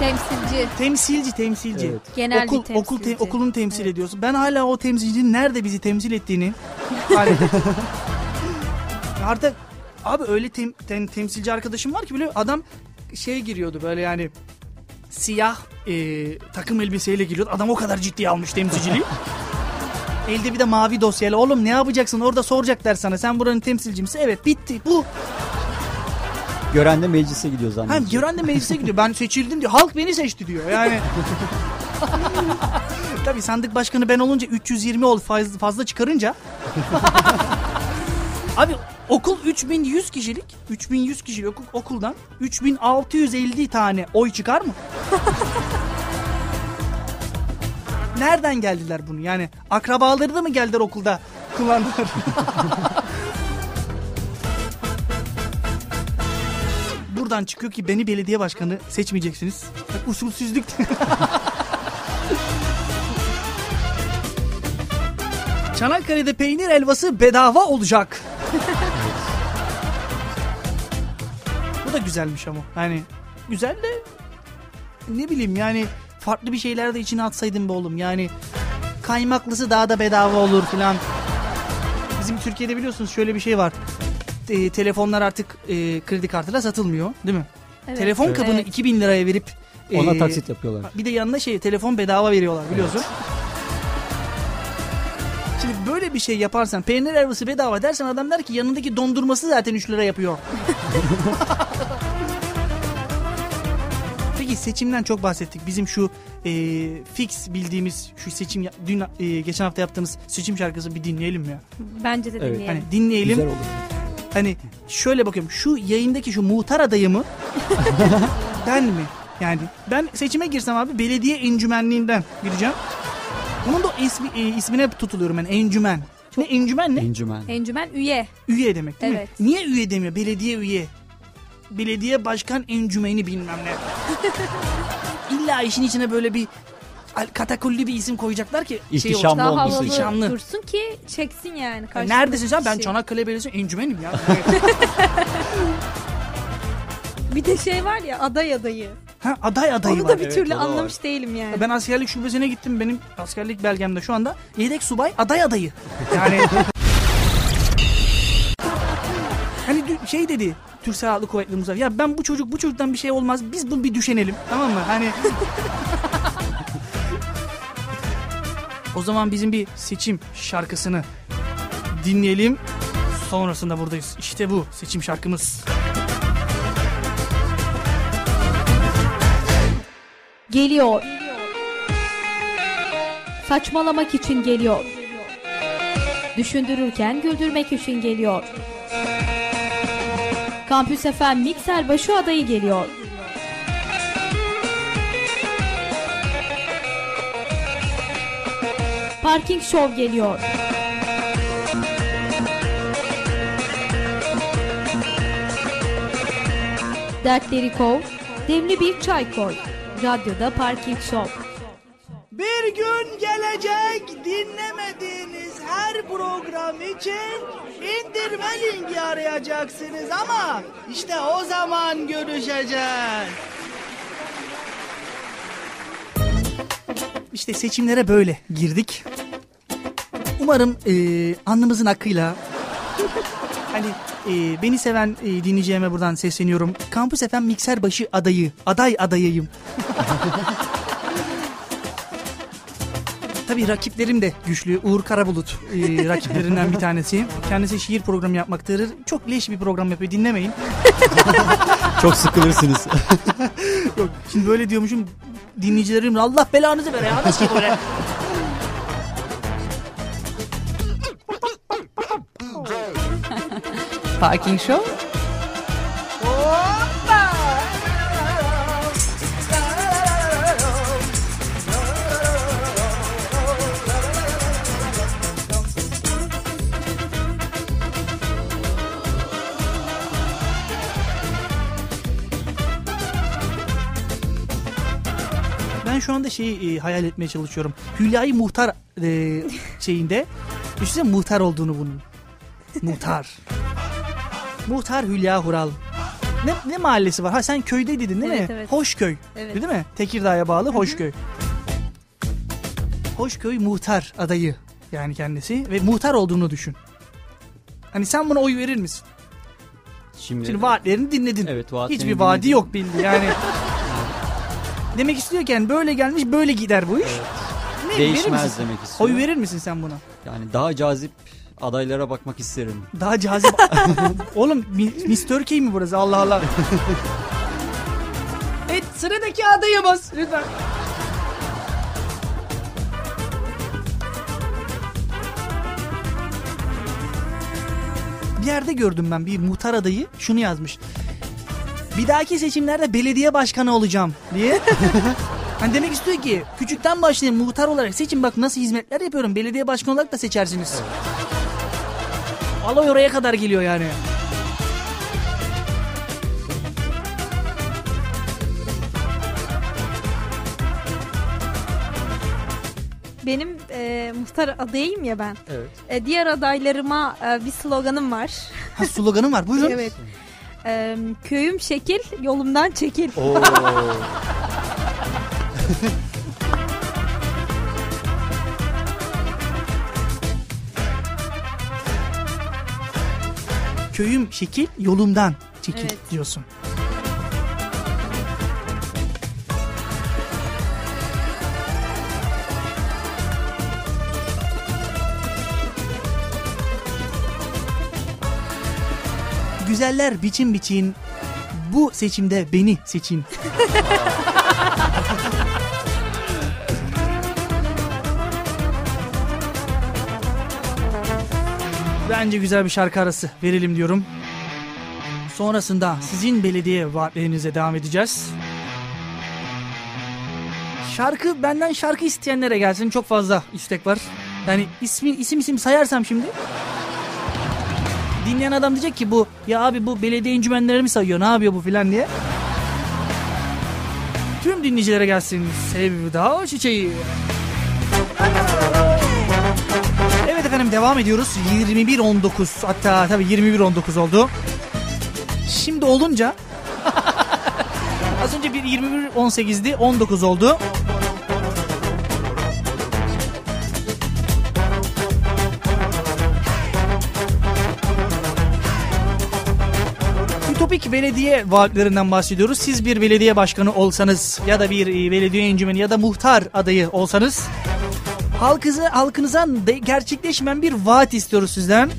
Speaker 3: Temsilci.
Speaker 2: Temsilci, temsilci.
Speaker 4: Evet.
Speaker 3: Genel bir
Speaker 2: Okul, okul te-
Speaker 3: temsilci.
Speaker 2: okulunu temsil ediyorsun. Ben hala o temsilcinin nerede bizi temsil ettiğini *laughs* artık abi öyle tem- tem- temsilci arkadaşım var ki biliyor adam şey giriyordu böyle yani siyah e, takım elbiseyle giriyordu. Adam o kadar ciddiye almış temsilciliği. *laughs* Elde bir de mavi dosyayla. Oğlum ne yapacaksın? Orada soracaklar sana. Sen buranın temsilci misin? Evet bitti. Bu.
Speaker 4: Gören de meclise gidiyor
Speaker 2: Hem
Speaker 4: zannediyor.
Speaker 2: gören de meclise gidiyor. Ben seçildim diyor. Halk beni seçti diyor. Yani. *laughs* Tabii sandık başkanı ben olunca 320 ol fazla çıkarınca. *laughs* Abi okul 3100 kişilik. 3100 kişilik okul, okuldan 3650 tane oy çıkar mı? *laughs* Nereden geldiler bunu? Yani akrabaları da mı geldiler okulda kullandılar? *laughs* Buradan çıkıyor ki beni belediye başkanı seçmeyeceksiniz. Usulsüzlük. *laughs* Çanakkale'de peynir helvası bedava olacak. Bu da güzelmiş ama. Yani güzel de ne bileyim yani farklı bir şeyler de içine atsaydın be oğlum. Yani kaymaklısı daha da bedava olur filan. Bizim Türkiye'de biliyorsunuz şöyle bir şey var. E, telefonlar artık e, kredi kartıyla satılmıyor değil mi?
Speaker 3: Evet.
Speaker 2: Telefon
Speaker 3: Evet.
Speaker 2: kabını
Speaker 3: Evet.
Speaker 2: 2000 liraya verip
Speaker 4: Ona
Speaker 2: e,
Speaker 4: taksit yapıyorlar.
Speaker 2: bir de yanına şey telefon bedava veriyorlar biliyorsun. Şimdi böyle bir şey yaparsan peynir helvası bedava dersen adam der ki yanındaki dondurması zaten 3 lira yapıyor. *laughs* Peki seçimden çok bahsettik. Bizim şu e, fix bildiğimiz şu seçim dün e, geçen hafta yaptığımız seçim şarkısı bir dinleyelim mi ya?
Speaker 3: Bence de
Speaker 4: Evet.
Speaker 3: dinleyelim.
Speaker 2: Hani dinleyelim.
Speaker 4: Güzel olur.
Speaker 2: Hani şöyle bakıyorum şu yayındaki şu muhtar adayı mı? *laughs* ben mi? Yani ben seçime girsem abi belediye encümenliğinden gireceğim. Bunun da ismi, e, ismine tutuluyorum ben encümen. Ne encümen ne?
Speaker 4: Encümen.
Speaker 3: Encümen üye.
Speaker 2: Üye demek değil
Speaker 3: Evet.
Speaker 2: mi? Niye üye demiyor? Belediye üye. Belediye başkan encümeni bilmem ne. *laughs* İlla işin içine böyle bir katakulli bir isim koyacaklar ki şey
Speaker 4: İhtişamlı
Speaker 2: olsun.
Speaker 3: Havalı
Speaker 4: için.
Speaker 2: İhtişamlı.
Speaker 3: dursun ki çeksin yani. karşındaki
Speaker 2: Neredesin sen? Ben. Çanakkale Belediyesi encümenim ya. *laughs*
Speaker 3: Bir de şey var ya aday adayı.
Speaker 2: Ha, aday adayı
Speaker 3: Onu
Speaker 2: var.
Speaker 3: da bir
Speaker 4: Evet,
Speaker 3: türlü
Speaker 4: o da var.
Speaker 3: anlamış değilim yani.
Speaker 2: Ben askerlik şubesine gittim. Benim askerlik belgemde şu anda yedek subay aday adayı. Yani *laughs* hani dü- şey dedi Türk Silahlı Kuvvetleri Muzaffer. Ya ben bu çocuk bu çocuktan bir şey olmaz. Biz bunu bir düşünelim. Tamam mı? Hani *laughs* O zaman bizim bir seçim şarkısını dinleyelim. Sonrasında buradayız. İşte bu seçim şarkımız.
Speaker 7: Geliyor. Saçmalamak için geliyor. Düşündürürken güldürmek için geliyor. Kampüs FM mikser başı adayı geliyor. Parking Show geliyor. Dertleri kov, demli bir çay koy. Radyoda Parking Show.
Speaker 2: Bir gün gelecek dinlemediğiniz her program için indirme linki arayacaksınız ama işte o zaman görüşeceğiz. İşte seçimlere böyle girdik. Umarım eee alnımızın hakkıyla *laughs* hani eee, beni seven eee, dinleyeceğime buradan sesleniyorum. Kampüs FM mikser başı adayı, aday adayıyım. Tabii rakiplerim de güçlü. Uğur Karabulut e, rakiplerinden bir tanesi. Kendisi şiir programı yapmaktadır. Çok leş bir program yapıyor. Dinlemeyin. *laughs*
Speaker 4: Çok sıkılırsınız.
Speaker 2: Yok, şimdi böyle diyormuşum. Dinleyicilerim Allah belanızı ver ya. Nasıl böyle?
Speaker 1: Parking Show.
Speaker 2: Ben şu anda şeyi e, hayal etmeye çalışıyorum. Hülya'yı muhtar e, *laughs* şeyinde. Düşünsene muhtar olduğunu bunun. Muhtar. Muhtar Hülya Hural. Ne, ne mahallesi var? Ha sen köyde dedin değil
Speaker 3: Evet,
Speaker 2: mi?
Speaker 3: evet.
Speaker 2: Hoşköy.
Speaker 3: Evet.
Speaker 2: Değil mi? Tekirdağ'a bağlı Hoşköy. Hoşköy muhtar adayı yani kendisi ve muhtar olduğunu düşün. Hani sen buna oy verir misin?
Speaker 4: Şimdi,
Speaker 2: Şimdi vaatlerini dinledin.
Speaker 4: Evet, vaatlerini
Speaker 2: Hiçbir vaadi
Speaker 4: dinledim.
Speaker 2: yok bildi yani. *laughs* Demek istiyor ki yani böyle gelmiş böyle gider bu iş. Ne, verir
Speaker 4: değişmez
Speaker 2: misin?
Speaker 4: demek istiyorum.
Speaker 2: Oy verir misin sen buna?
Speaker 4: Yani daha cazip adaylara bakmak isterim.
Speaker 2: Daha cazip. *laughs* Oğlum mi- Mr. K mi burası Allah Allah. *laughs* evet sıradaki adayımız lütfen. Bir yerde gördüm ben bir muhtar adayı şunu yazmış. Bir dahaki seçimlerde belediye başkanı olacağım diye. *laughs* Hani demek istiyor ki küçükten başlayayım muhtar olarak seçin bak nasıl hizmetler yapıyorum. Belediye başkanı olarak da seçersiniz. Alay oraya kadar geliyor yani.
Speaker 3: Benim e, muhtar adayım ya ben.
Speaker 4: Evet.
Speaker 3: E, diğer adaylarıma e, bir sloganım var.
Speaker 2: Ha sloganım var buyurun. *laughs*
Speaker 3: evet. E, köyüm şekil, yolumdan çekil.
Speaker 4: Oo. *laughs*
Speaker 2: Köyüm şekil yolumdan çekil
Speaker 3: Evet.
Speaker 2: diyorsun. Güzeller biçim biçin bu seçimde beni seçin. *laughs* Bence güzel bir şarkı arası verelim diyorum. Sonrasında sizin belediye vaatlerinize devam edeceğiz. Şarkı benden şarkı isteyenlere gelsin. Çok fazla istek var. Yani ismi, isim isim sayarsam şimdi. Dinleyen adam diyecek ki bu ya abi bu belediye encümenleri mi sayıyor ne yapıyor bu filan diye. Tüm dinleyicilere gelsin Sevda Çiçeği. Efendim devam ediyoruz. 21.19 hatta tabii 21.19 oldu. Şimdi olunca *laughs* az önce bir 21.18'di 19 oldu. Ütopik belediye vaatlerinden bahsediyoruz. Siz bir belediye başkanı olsanız ya da bir e, belediye encümeni ya da muhtar adayı olsanız halkınıza, halkınıza gerçekleşmeyen bir vaat istiyoruz sizden.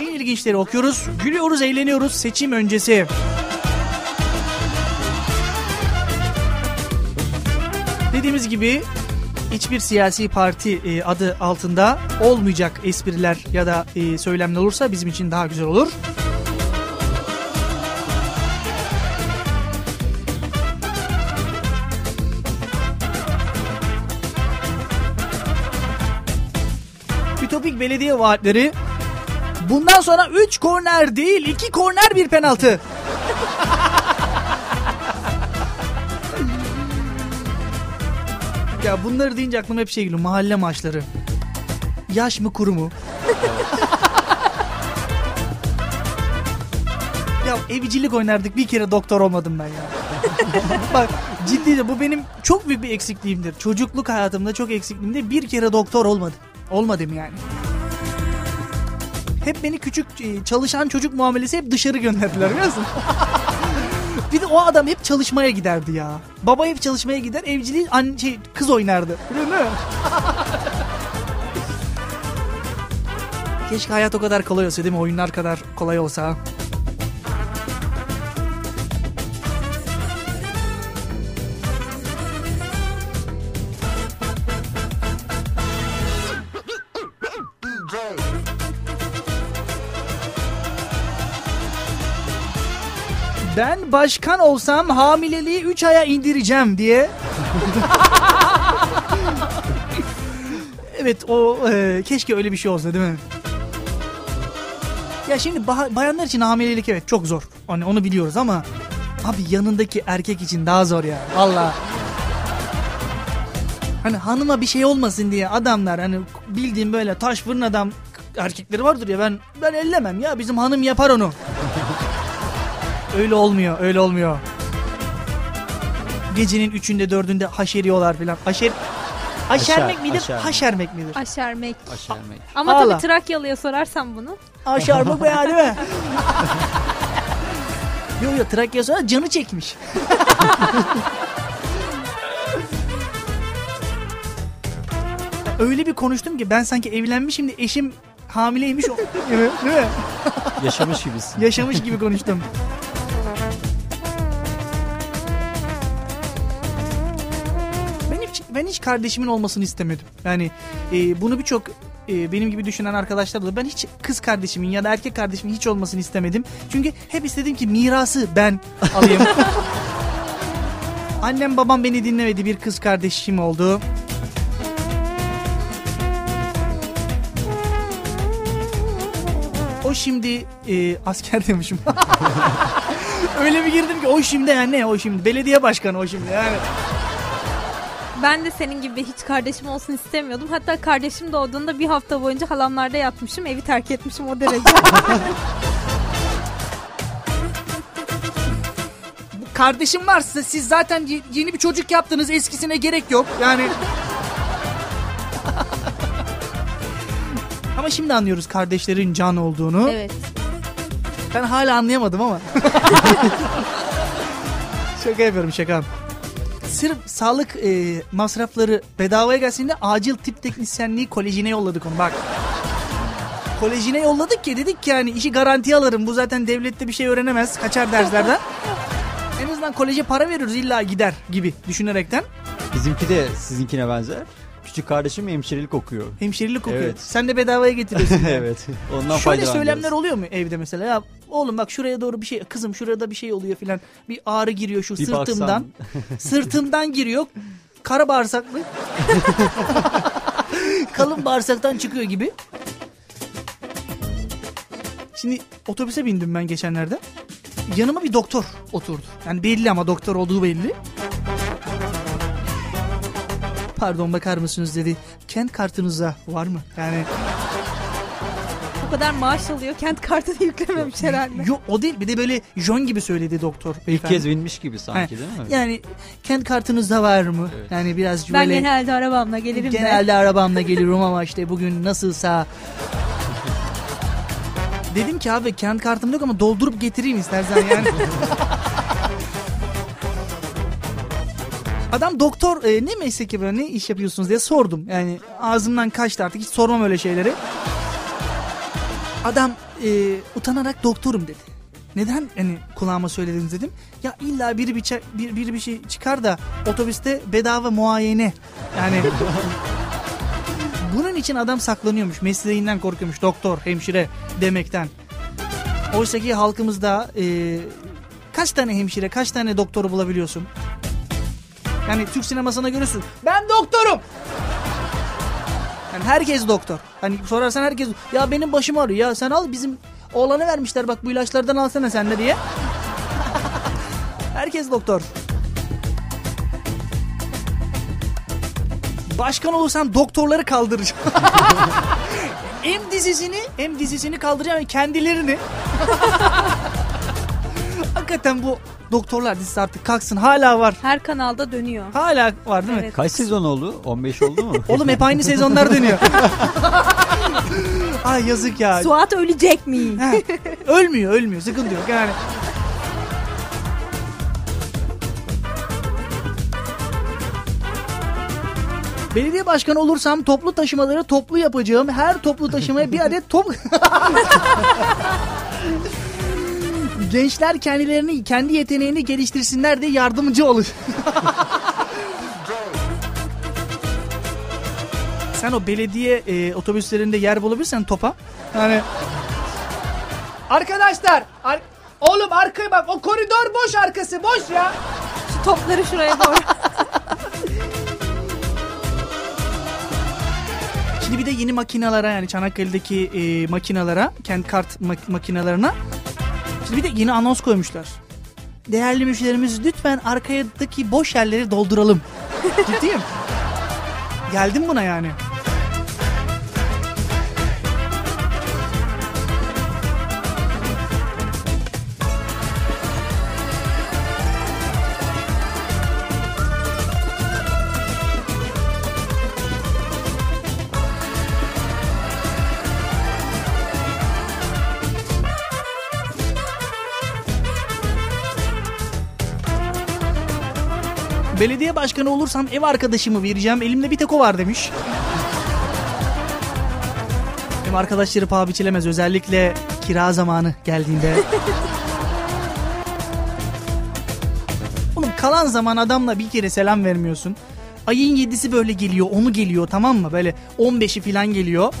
Speaker 2: En ilginçleri okuyoruz. Gülüyoruz, eğleniyoruz seçim öncesi. Dediğimiz gibi hiçbir siyasi parti e, adı altında olmayacak espriler ya da e, söylemler olursa bizim için daha güzel olur. Belediye vaatleri bundan sonra 3 korner değil 2 korner bir penaltı. *laughs* ya bunları deyince aklıma hep şey geliyor mahalle maçları. Yaş mı kuru mu? *laughs* ya evcilik oynardık bir kere doktor olmadım ben ya. *laughs* Bak ciddi bu benim çok büyük bir eksikliğimdir. Çocukluk hayatımda çok eksikliğimde bir kere doktor olmadım. Olmadım yani. Hep beni küçük e, çalışan çocuk muamelesi hep dışarı gönderdiler biliyor musun? *laughs* bir de o adam hep çalışmaya giderdi ya. Baba hep çalışmaya gider evciliği anne, şey, kız oynardı. Biliyor musun? *laughs* Keşke hayat o kadar kolay olsa değil mi? Oyunlar kadar kolay olsa. Ben başkan olsam hamileliği 3 aya indireceğim diye. *laughs* evet o e, keşke öyle bir şey olsa değil mi? Ya şimdi ba- bayanlar için hamilelik evet çok zor. Hani onu biliyoruz ama abi yanındaki erkek için daha zor ya. Valla. Hani hanıma bir şey olmasın diye adamlar hani bildiğim böyle taş fırın adam erkekleri vardır ya ben ben ellemem ya bizim hanım yapar onu. Öyle olmuyor, öyle olmuyor. Gecenin üçünde dördünde haşeriyorlar filan. Haşer... Haşermek
Speaker 4: Haşer-
Speaker 2: midir?
Speaker 4: haşermek.
Speaker 2: Haşermek midir?
Speaker 3: Aşermek.
Speaker 4: Aşermek.
Speaker 3: Ama tabii Trakyalı'ya sorarsan bunu.
Speaker 2: Haşermek be ya değil mi? *laughs* yok yok Trakya sonra canı çekmiş. *laughs* Öyle bir konuştum ki ben sanki evlenmişim de eşim hamileymiş. O... Değil *laughs* mi? Değil mi?
Speaker 4: Yaşamış gibisin.
Speaker 2: Yaşamış gibi konuştum. Ben hiç, kardeşimin olmasını istemedim. Yani e, bunu birçok e, benim gibi düşünen arkadaşlar da ben hiç kız kardeşimin ya da erkek kardeşimin hiç olmasını istemedim. Çünkü hep istedim ki mirası ben alayım. *laughs* Annem babam beni dinlemedi bir kız kardeşim oldu. O şimdi e, asker demişim. *laughs* Öyle bir girdim ki o şimdi yani ne o şimdi belediye başkanı o şimdi yani.
Speaker 3: Ben de senin gibi hiç kardeşim olsun istemiyordum. Hatta kardeşim doğduğunda bir hafta boyunca halamlarda yatmışım. Evi terk etmişim o derece. *laughs*
Speaker 2: Kardeşim varsa siz zaten ye- yeni bir çocuk yaptınız eskisine gerek yok yani. *laughs* Ama şimdi anlıyoruz kardeşlerin can olduğunu.
Speaker 3: evet.
Speaker 2: Ben hala anlayamadım ama. *laughs* şaka yapıyorum şaka. Sırf sağlık e, masrafları bedavaya gelsin de acil tıp teknisyenliği kolejine yolladık onu bak. Kolejine yolladık ki dedik ki yani işi garantiye alırım. Bu zaten devlette bir şey öğrenemez. Kaçar derslerden. en azından koleje para veriyoruz illa gider gibi düşünerekten.
Speaker 4: Bizimki de sizinkine benzer. Küçük kardeşim hemşirelik okuyor.
Speaker 2: Hemşirelik okuyor.
Speaker 4: Evet.
Speaker 2: Sen de bedavaya getiriyorsun. *laughs*
Speaker 4: evet. Ondan
Speaker 2: Şöyle söylemler oluyor mu evde mesela? Ya Oğlum bak şuraya doğru bir şey kızım şurada bir şey oluyor filan. Bir ağrı giriyor şu
Speaker 4: bir
Speaker 2: sırtımdan. *laughs* sırtımdan giriyor. Kara bağırsaklı. *laughs* Kalın bağırsaktan çıkıyor gibi. Şimdi otobüse bindim ben geçenlerde. Yanıma bir doktor oturdu. Yani belli ama doktor olduğu belli. Pardon bakar mısınız dedi. Kent kartınıza var mı? Yani
Speaker 3: o kadar maaş alıyor kent kartını *laughs* yüklememiş herhalde.
Speaker 2: yok o değil bir de böyle John gibi söyledi doktor
Speaker 4: İlk kez binmiş gibi sanki
Speaker 2: Ha,
Speaker 4: değil mi?
Speaker 2: Yani kent kartınızda var mı?
Speaker 4: Evet.
Speaker 2: Yani biraz
Speaker 3: Ben
Speaker 2: böyle
Speaker 3: genelde arabamla gelirim de.
Speaker 2: genelde arabamla geliyorum ama işte bugün nasılsa *laughs* Dedim ki abi kent kartım yok ama doldurup getireyim istersen yani. *laughs* Adam doktor e, ne meslek yapıyor ne iş yapıyorsunuz diye sordum. Yani ağzımdan kaçtı artık hiç sormam öyle şeyleri. Adam e, utanarak doktorum dedi. Neden hani kulağıma söylediniz dedim. Ya illa biri bir, bir, biri bir şey çıkar da otobüste bedava muayene. Yani *laughs* bunun için adam saklanıyormuş. Mesleğinden korkuyormuş. Doktor, hemşire demekten. Oysa ki halkımızda e, kaç tane hemşire, kaç tane doktoru bulabiliyorsun? Yani Türk sinemasına görürsün. Ben doktorum. Yani herkes doktor. Hani sorarsan herkes ya benim başım ağrıyor ya sen al bizim oğlanı vermişler bak bu ilaçlardan alsana sen de diye. *laughs* herkes doktor. Başkan olursam doktorları kaldıracağım. *laughs* hem dizisini hem dizisini kaldıracağım kendilerini. *laughs* Hakikaten bu doktorlar dizisi artık kalksın hala var.
Speaker 3: Her kanalda dönüyor.
Speaker 2: Hala var değil mi?
Speaker 3: Evet.
Speaker 4: Kaç sezon oldu? 15 oldu mu?
Speaker 2: Oğlum hep aynı sezonlar dönüyor. *laughs* Ay yazık ya.
Speaker 3: Suat ölecek mi?
Speaker 2: He, ölmüyor ölmüyor sıkıntı yok yani. Belediye başkanı olursam toplu taşımaları toplu yapacağım. Her toplu taşımaya bir adet top... *laughs* Gençler kendilerini, kendi yeteneğini geliştirsinler diye yardımcı olur. *laughs* Sen o belediye e, otobüslerinde yer bulabilirsen topa. Yani
Speaker 1: Arkadaşlar. ar- Oğlum arkaya bak o koridor boş arkası boş ya.
Speaker 3: Şu topları şuraya doğru.
Speaker 2: Şimdi bir de yeni makinalara yani Çanakkale'deki e, makinalara, kent kart mak- makinalarına şimdi bir de yeni anons koymuşlar. Değerli müşterimiz lütfen arkadaki boş yerleri dolduralım. *laughs* Ciddiyim. Geldim buna yani. Belediye başkanı olursam ev arkadaşımı vereceğim. Elimde bir tek o var demiş. Ev arkadaşları paha biçilemez. Özellikle kira zamanı geldiğinde. *laughs* Oğlum kalan zaman adamla bir kere selam vermiyorsun. Ayın yedisi böyle geliyor, onu geliyor tamam mı? Böyle 15'i falan geliyor.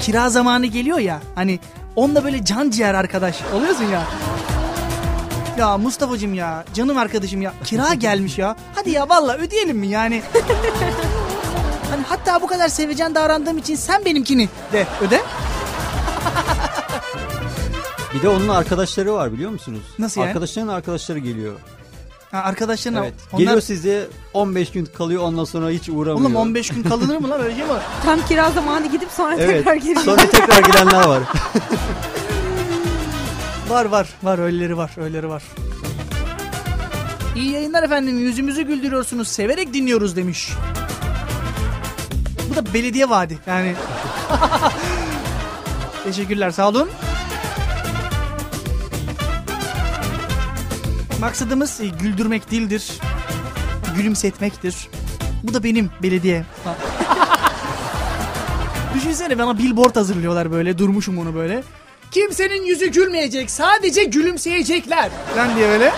Speaker 2: Kira zamanı geliyor ya. Hani onunla böyle can ciğer arkadaş oluyorsun ya. Ya Mustafa'cığım ya canım arkadaşım ya kira *laughs* gelmiş ya. Hadi ya valla ödeyelim mi yani? *laughs* hani hatta bu kadar sevecen davrandığım için sen benimkini de öde.
Speaker 4: Bir de onun arkadaşları var biliyor musunuz?
Speaker 2: Nasıl yani?
Speaker 4: Arkadaşların arkadaşları geliyor.
Speaker 2: Ha, arkadaşların
Speaker 4: Evet.
Speaker 2: onlar...
Speaker 4: Geliyor size 15 gün kalıyor ondan sonra hiç uğramıyor.
Speaker 2: Oğlum 15 gün kalınır mı lan öyle şey mi? var?
Speaker 3: Tam kira zamanı gidip sonra
Speaker 4: Evet.
Speaker 3: tekrar geliyor.
Speaker 4: Sonra tekrar gidenler var. *laughs*
Speaker 2: Var var var öyleleri var öyleleri var. İyi yayınlar efendim yüzümüzü güldürüyorsunuz severek dinliyoruz demiş. Bu da belediye vaadi yani. *laughs* Teşekkürler sağ olun. Maksadımız e, güldürmek değildir. Gülümsetmektir. Bu da benim belediye. *laughs* Düşünsene bana billboard hazırlıyorlar böyle durmuşum onu böyle.
Speaker 1: Kimsenin yüzü gülmeyecek. Sadece gülümseyecekler.
Speaker 2: Lan diye böyle.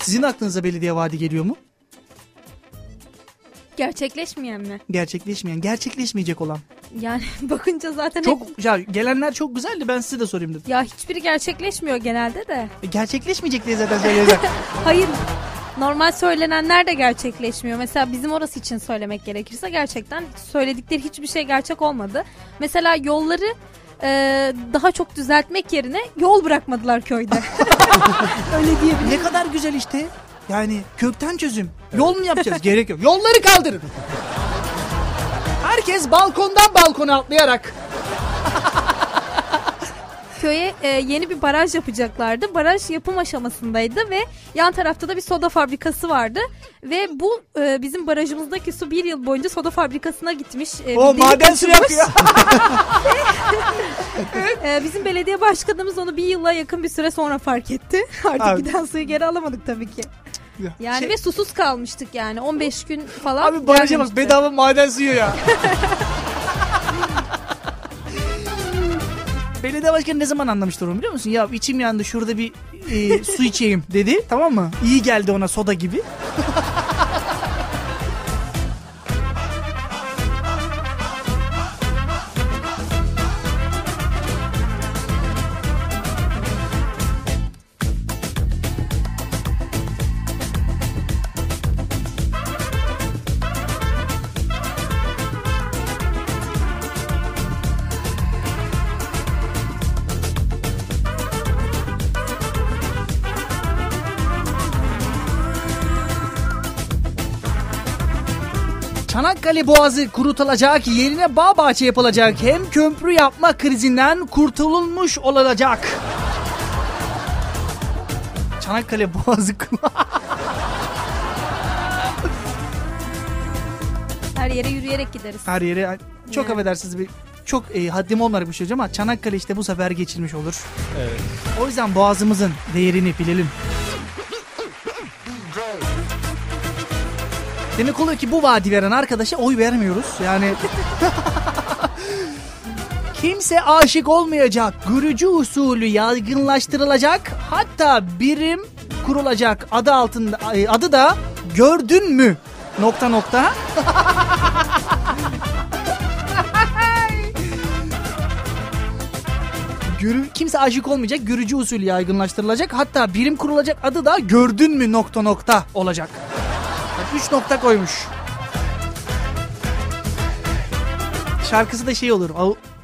Speaker 2: Sizin aklınıza belediye vaadi geliyor mu?
Speaker 3: Gerçekleşmeyen mi?
Speaker 2: Gerçekleşmeyen, gerçekleşmeyecek olan.
Speaker 3: Yani *laughs* bakınca zaten hep-
Speaker 2: Çok ya gelenler çok güzeldi ben size de sorayım dedim.
Speaker 3: Ya hiçbiri gerçekleşmiyor genelde de.
Speaker 2: E, gerçekleşmeyecek diye zaten söyleyeceğim. *laughs*
Speaker 3: Hayır. normal söylenenler de gerçekleşmiyor. Mesela bizim orası için söylemek gerekirse gerçekten söyledikleri hiçbir şey gerçek olmadı. Mesela yolları e, daha çok düzeltmek yerine yol bırakmadılar köyde. *laughs* Öyle diyebilirim.
Speaker 2: Ne kadar güzel işte. Yani kökten çözüm. Yol mu yapacağız? Gerek yok. Yolları kaldırın. Herkes balkondan balkona atlayarak.
Speaker 3: Köye e, yeni bir baraj yapacaklardı. Baraj yapım aşamasındaydı ve yan tarafta da bir soda fabrikası vardı. Ve bu e, bizim barajımızdaki su bir yıl boyunca soda fabrikasına gitmiş. E,
Speaker 2: O maden suyu
Speaker 3: açılmış.
Speaker 2: akıyor. *laughs*
Speaker 3: E, bizim belediye başkanımız onu bir yıla yakın bir süre sonra fark etti. *laughs* Artık
Speaker 2: Abi.
Speaker 3: giden suyu geri alamadık tabii ki. Yani
Speaker 2: Şey-
Speaker 3: ve susuz kalmıştık yani 15 gün falan.
Speaker 2: Abi baraja bak
Speaker 3: gelmemişti.
Speaker 2: bedava maden suyu ya. *laughs* Belediye başkanı ne zaman anlamıştır onu biliyor musun? Ya içim yandı şurada bir e, su içeyim dedi tamam mı? İyi geldi ona soda gibi. Çanakkale Boğazı kurutulacak, yerine bağ bahçe yapılacak. Hem köprü yapma krizinden kurtulmuş olacak. Çanakkale Boğazı *laughs*
Speaker 3: Her yere yürüyerek gideriz.
Speaker 2: her yere çok
Speaker 3: Yani.
Speaker 2: affedersiniz bir çok e, haddim olmayarak bir şey ama Çanakkale işte bu sefer geçilmiş olur.
Speaker 4: Evet.
Speaker 2: O yüzden boğazımızın değerini bilelim. Demek oluyor ki bu vaadi veren arkadaşa oy vermiyoruz. Yani *laughs* kimse aşık olmayacak. Görücü usulü yaygınlaştırılacak. Hatta birim kurulacak. Adı altında adı da gördün mü? Nokta nokta. *laughs* Görü, kimse aşık olmayacak. Görücü usulü yaygınlaştırılacak. Hatta birim kurulacak adı da gördün mü nokta nokta olacak. Yani üç nokta koymuş. Şarkısı da şey olur.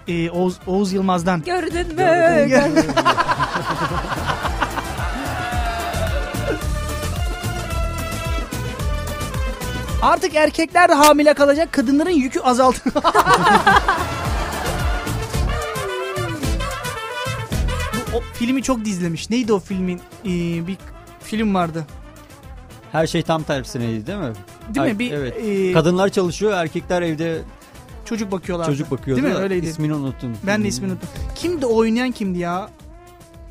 Speaker 2: E, Oğuz, Oğuz Yılmaz'dan.
Speaker 3: Gördün mü? *laughs*
Speaker 2: Artık erkekler de hamile kalacak. Kadınların yükü azaldı. *laughs* O filmi çok dizlemiş. Neydi o filmin? Ee, bir film vardı.
Speaker 4: Her şey tam tersineydi değil mi?
Speaker 2: Değil mi? Bir,
Speaker 4: evet.
Speaker 2: e,
Speaker 4: Kadınlar çalışıyor, erkekler evde
Speaker 2: Çocuk bakıyorlar.
Speaker 4: çocuk bakıyordu.
Speaker 2: Değil mi? Öyleydi.
Speaker 4: İsmini unuttum.
Speaker 2: Ben de ismini unuttum. Kimdi oynayan kimdi ya?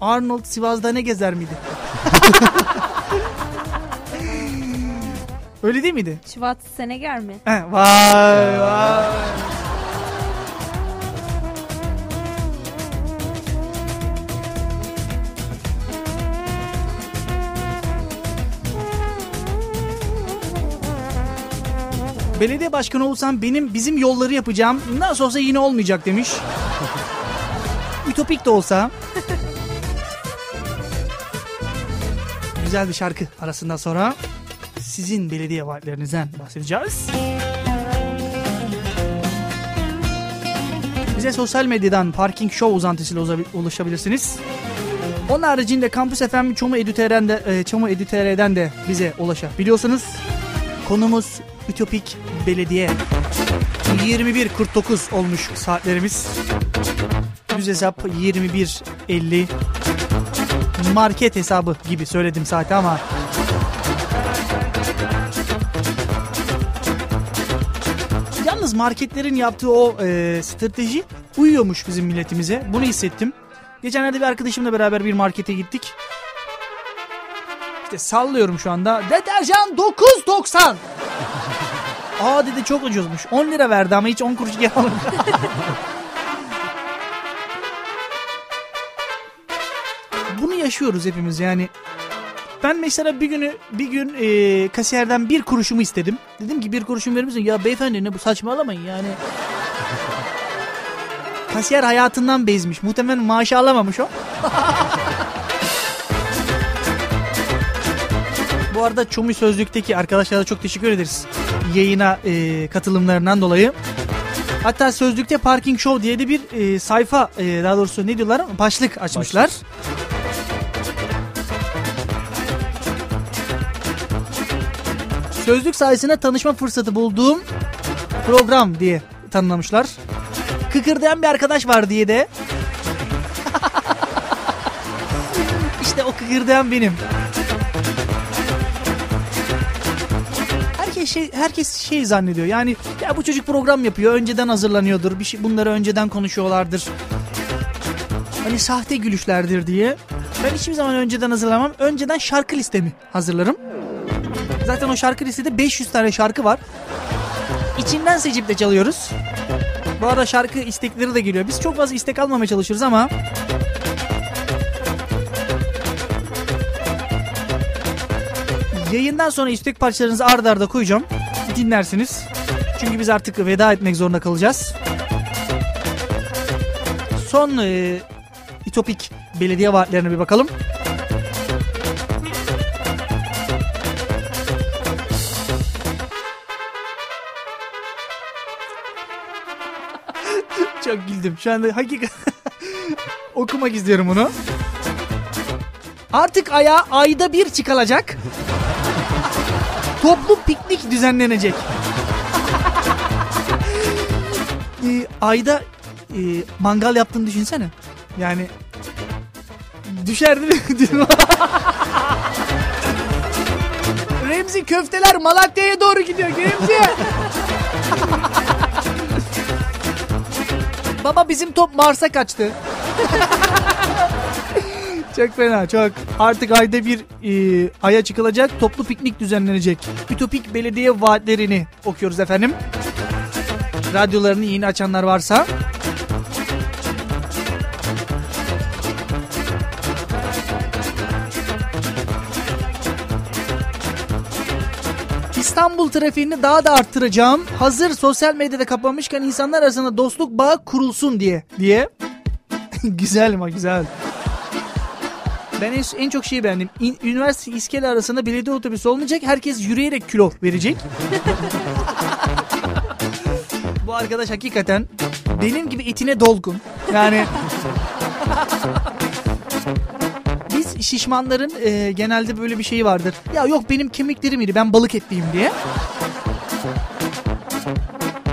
Speaker 2: Arnold Sivas'da ne gezer miydi? *laughs* Öyle değil miydi?
Speaker 3: Şubat Seneger mi?
Speaker 2: He, vay vay. Belediye başkanı olsam benim bizim yolları yapacağım. Nasıl olsa yine olmayacak demiş. *laughs* Ütopik de olsa. Güzel bir şarkı arasından sonra sizin belediye vaatlerinizden bahsedeceğiz. Bize sosyal medyadan Parking Show uzantısıyla uza- ulaşabilirsiniz. Onun haricinde Kampüs FM Çomu Edüter'den de, e, Çomu Edüter'den de bize ulaşabiliyorsunuz. Konumuz Ütopik Belediye. 21.49 olmuş saatlerimiz. Düz hesap 21.50. Market hesabı gibi söyledim saati ama Yalnız marketlerin yaptığı o e, strateji uyuyormuş bizim milletimize. Bunu hissettim. Geçenlerde bir arkadaşımla beraber bir markete gittik. İşte sallıyorum şu anda. Deterjan 9.90. Aa dedi çok ucuzmuş. 10 lira verdi ama hiç 10 kuruş geri almadı. *laughs* Bunu yaşıyoruz hepimiz yani. Ben mesela bir günü bir gün e, kasiyerden bir kuruşumu istedim. Dedim ki bir kuruşum verir misin? Ya beyefendi ne bu saçmalamayın yani. *laughs* Kasiyer hayatından bezmiş. Muhtemelen maaşı alamamış o. *laughs* Bu arada Çumi Sözlük'teki arkadaşlara çok teşekkür ederiz. Yayına e, katılımlarından dolayı. Hatta Sözlük'te Parking Show diye de bir e, sayfa e, daha doğrusu ne diyorlar başlık açmışlar. Sözlük sayesinde tanışma fırsatı bulduğum program diye tanımlamışlar. Kıkırdayan bir arkadaş var diye de. *laughs* işte o kıkırdayan benim. Şey herkes şey zannediyor. Yani ya bu çocuk program yapıyor. Önceden hazırlanıyordur. Bir şey bunları önceden konuşuyorlardır. Hani sahte gülüşlerdir diye. Ben hiçbir zaman önceden hazırlamam. Önceden şarkı listemi hazırlarım. Zaten o şarkı listede 500 tane şarkı var. İçinden seçip de çalıyoruz. Bu arada şarkı istekleri de geliyor. Biz çok fazla istek almamaya çalışıyoruz ama Yayından sonra istek parçalarınızı ardarda arda koyacağım. Dinlersiniz. Çünkü biz artık veda etmek zorunda kalacağız. Son e, İtopik belediye vaatlerine bir bakalım. *laughs* Çok güldüm. Şu anda hakikaten *laughs* okumak istiyorum bunu. Artık aya ayda bir çıkılacak. Toplu piknik düzenlenecek. *laughs* Ee, ayda e, mangal yaptığını düşünsene. Yani düşer değil mi? *laughs* Remzi köfteler Malatya'ya doğru gidiyor Remzi. *laughs* Baba bizim top Mars'a kaçtı. Çok fena çok. Artık ayda bir e, aya çıkılacak toplu piknik düzenlenecek. Ütopik belediye vaatlerini okuyoruz efendim. Radyolarını yeni açanlar varsa. İstanbul trafiğini daha da arttıracağım. Hazır sosyal medyada kapanmışken insanlar arasında dostluk bağı kurulsun diye. Diye. *laughs* güzel ama güzel. Ben en, en çok şeyi beğendim. İn- üniversite iskele arasında belediye otobüsü olmayacak. Herkes yürüyerek kilo verecek. Bu arkadaş hakikaten benim gibi etine dolgun. Yani biz şişmanların e, genelde böyle bir şeyi vardır. Ya yok benim kemiklerim iri ben balık etliyim diye.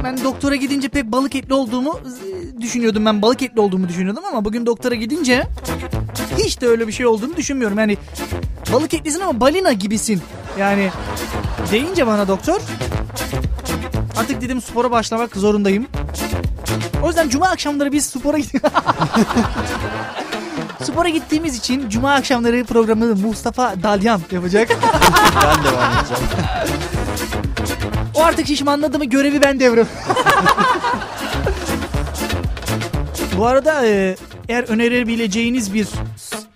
Speaker 2: Ben doktora gidince pek balık etli olduğumu e, düşünüyordum. Ben balık etli olduğumu düşünüyordum ama bugün doktora gidince hiç de öyle bir şey olduğunu düşünmüyorum. Yani balık etlisin ama balina gibisin. Yani deyince bana doktor artık dedim spora başlamak zorundayım. O yüzden cuma akşamları biz spora gidiyoruz. *laughs* Spora gittiğimiz için cuma akşamları programı Mustafa Dalyan yapacak. *laughs*
Speaker 4: Ben devam edeceğim.
Speaker 2: O artık şişmanladı mı görevi ben devrim. *laughs* Bu arada eğer önerebileceğiniz bir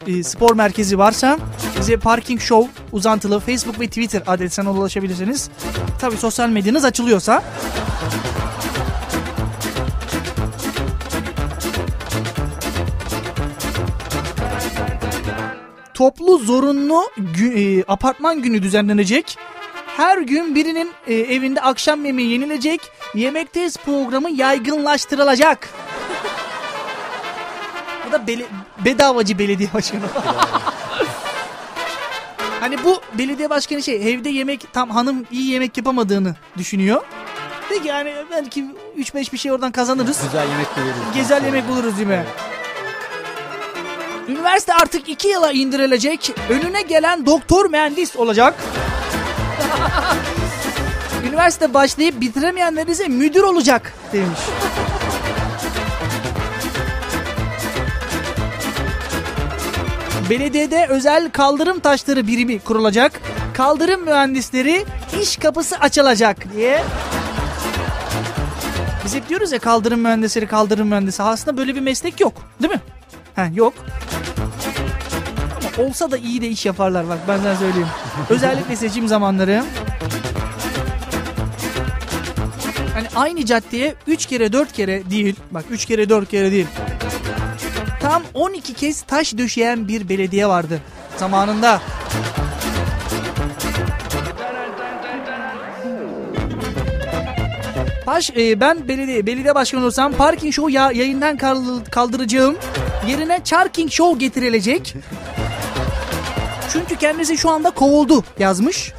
Speaker 2: e, spor merkezi varsa bize Parking Show uzantılı Facebook ve Twitter adresine ulaşabilirsiniz. Tabii sosyal medyanız açılıyorsa. Toplu zorunlu gü- e, apartman günü düzenlenecek. Her gün birinin e, evinde akşam yemeği yenilecek. Yemekteyiz programı yaygınlaştırılacak. Bu da bele- bedavacı belediye başkanı. *laughs* hani bu belediye başkanı şey evde yemek tam hanım iyi yemek yapamadığını düşünüyor. Peki yani belki 3-5 bir şey oradan kazanırız.
Speaker 4: Güzel yemek veririz.
Speaker 2: Gezel yemek buluruz değil mi? Üniversite artık iki yıla indirilecek. Önüne gelen doktor mühendis olacak. *laughs* Üniversite başlayıp bitiremeyenler ise müdür olacak demiş. Belediyede özel kaldırım taşları birimi kurulacak. Kaldırım mühendisleri iş kapısı açılacak diye. Biz hep diyoruz ya kaldırım mühendisleri kaldırım mühendisi. Aslında böyle bir meslek yok değil mi? Ha, yok. Ama olsa da iyi de iş yaparlar bak ben sana söyleyeyim. Özellikle seçim zamanları. Hani aynı caddeye 3 kere 4 kere değil. Bak 3 kere 4 kere değil tam 12 kez taş döşeyen bir belediye vardı zamanında. Taş, e, ben belediye, belediye başkanı olsam parking show ya, yayından kaldıracağım. Yerine charking show getirilecek. Çünkü kendisi şu anda kovuldu yazmış.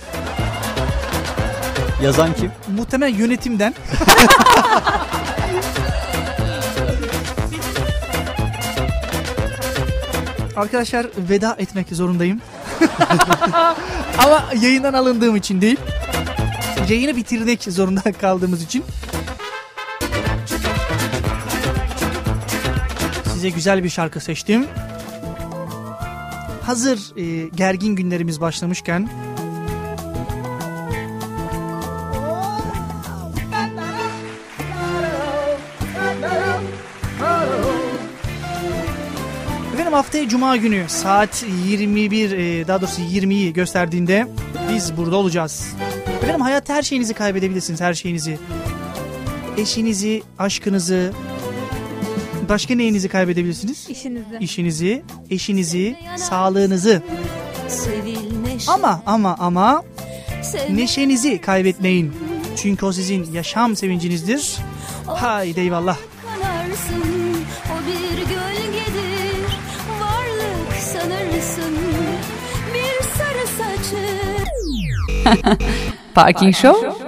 Speaker 4: Yazan kim?
Speaker 2: Muhtemelen yönetimden. *laughs* Arkadaşlar veda etmek zorundayım. *laughs* Ama yayından alındığım için değil. Yayını bitirmek zorunda kaldığımız için. Size güzel bir şarkı seçtim. Hazır e, gergin günlerimiz başlamışken haftaya Cuma günü saat 21 e, daha doğrusu 20'yi gösterdiğinde biz burada olacağız. Efendim hayatta her şeyinizi kaybedebilirsiniz her şeyinizi. Eşinizi, aşkınızı, başka neyinizi kaybedebilirsiniz?
Speaker 3: İşinizi.
Speaker 2: İşinizi, eşinizi, sağlığınızı. Ama ama ama neşenizi kaybetmeyin. Çünkü o sizin yaşam sevincinizdir. Haydi eyvallah.
Speaker 6: kanarsın
Speaker 8: Parking Show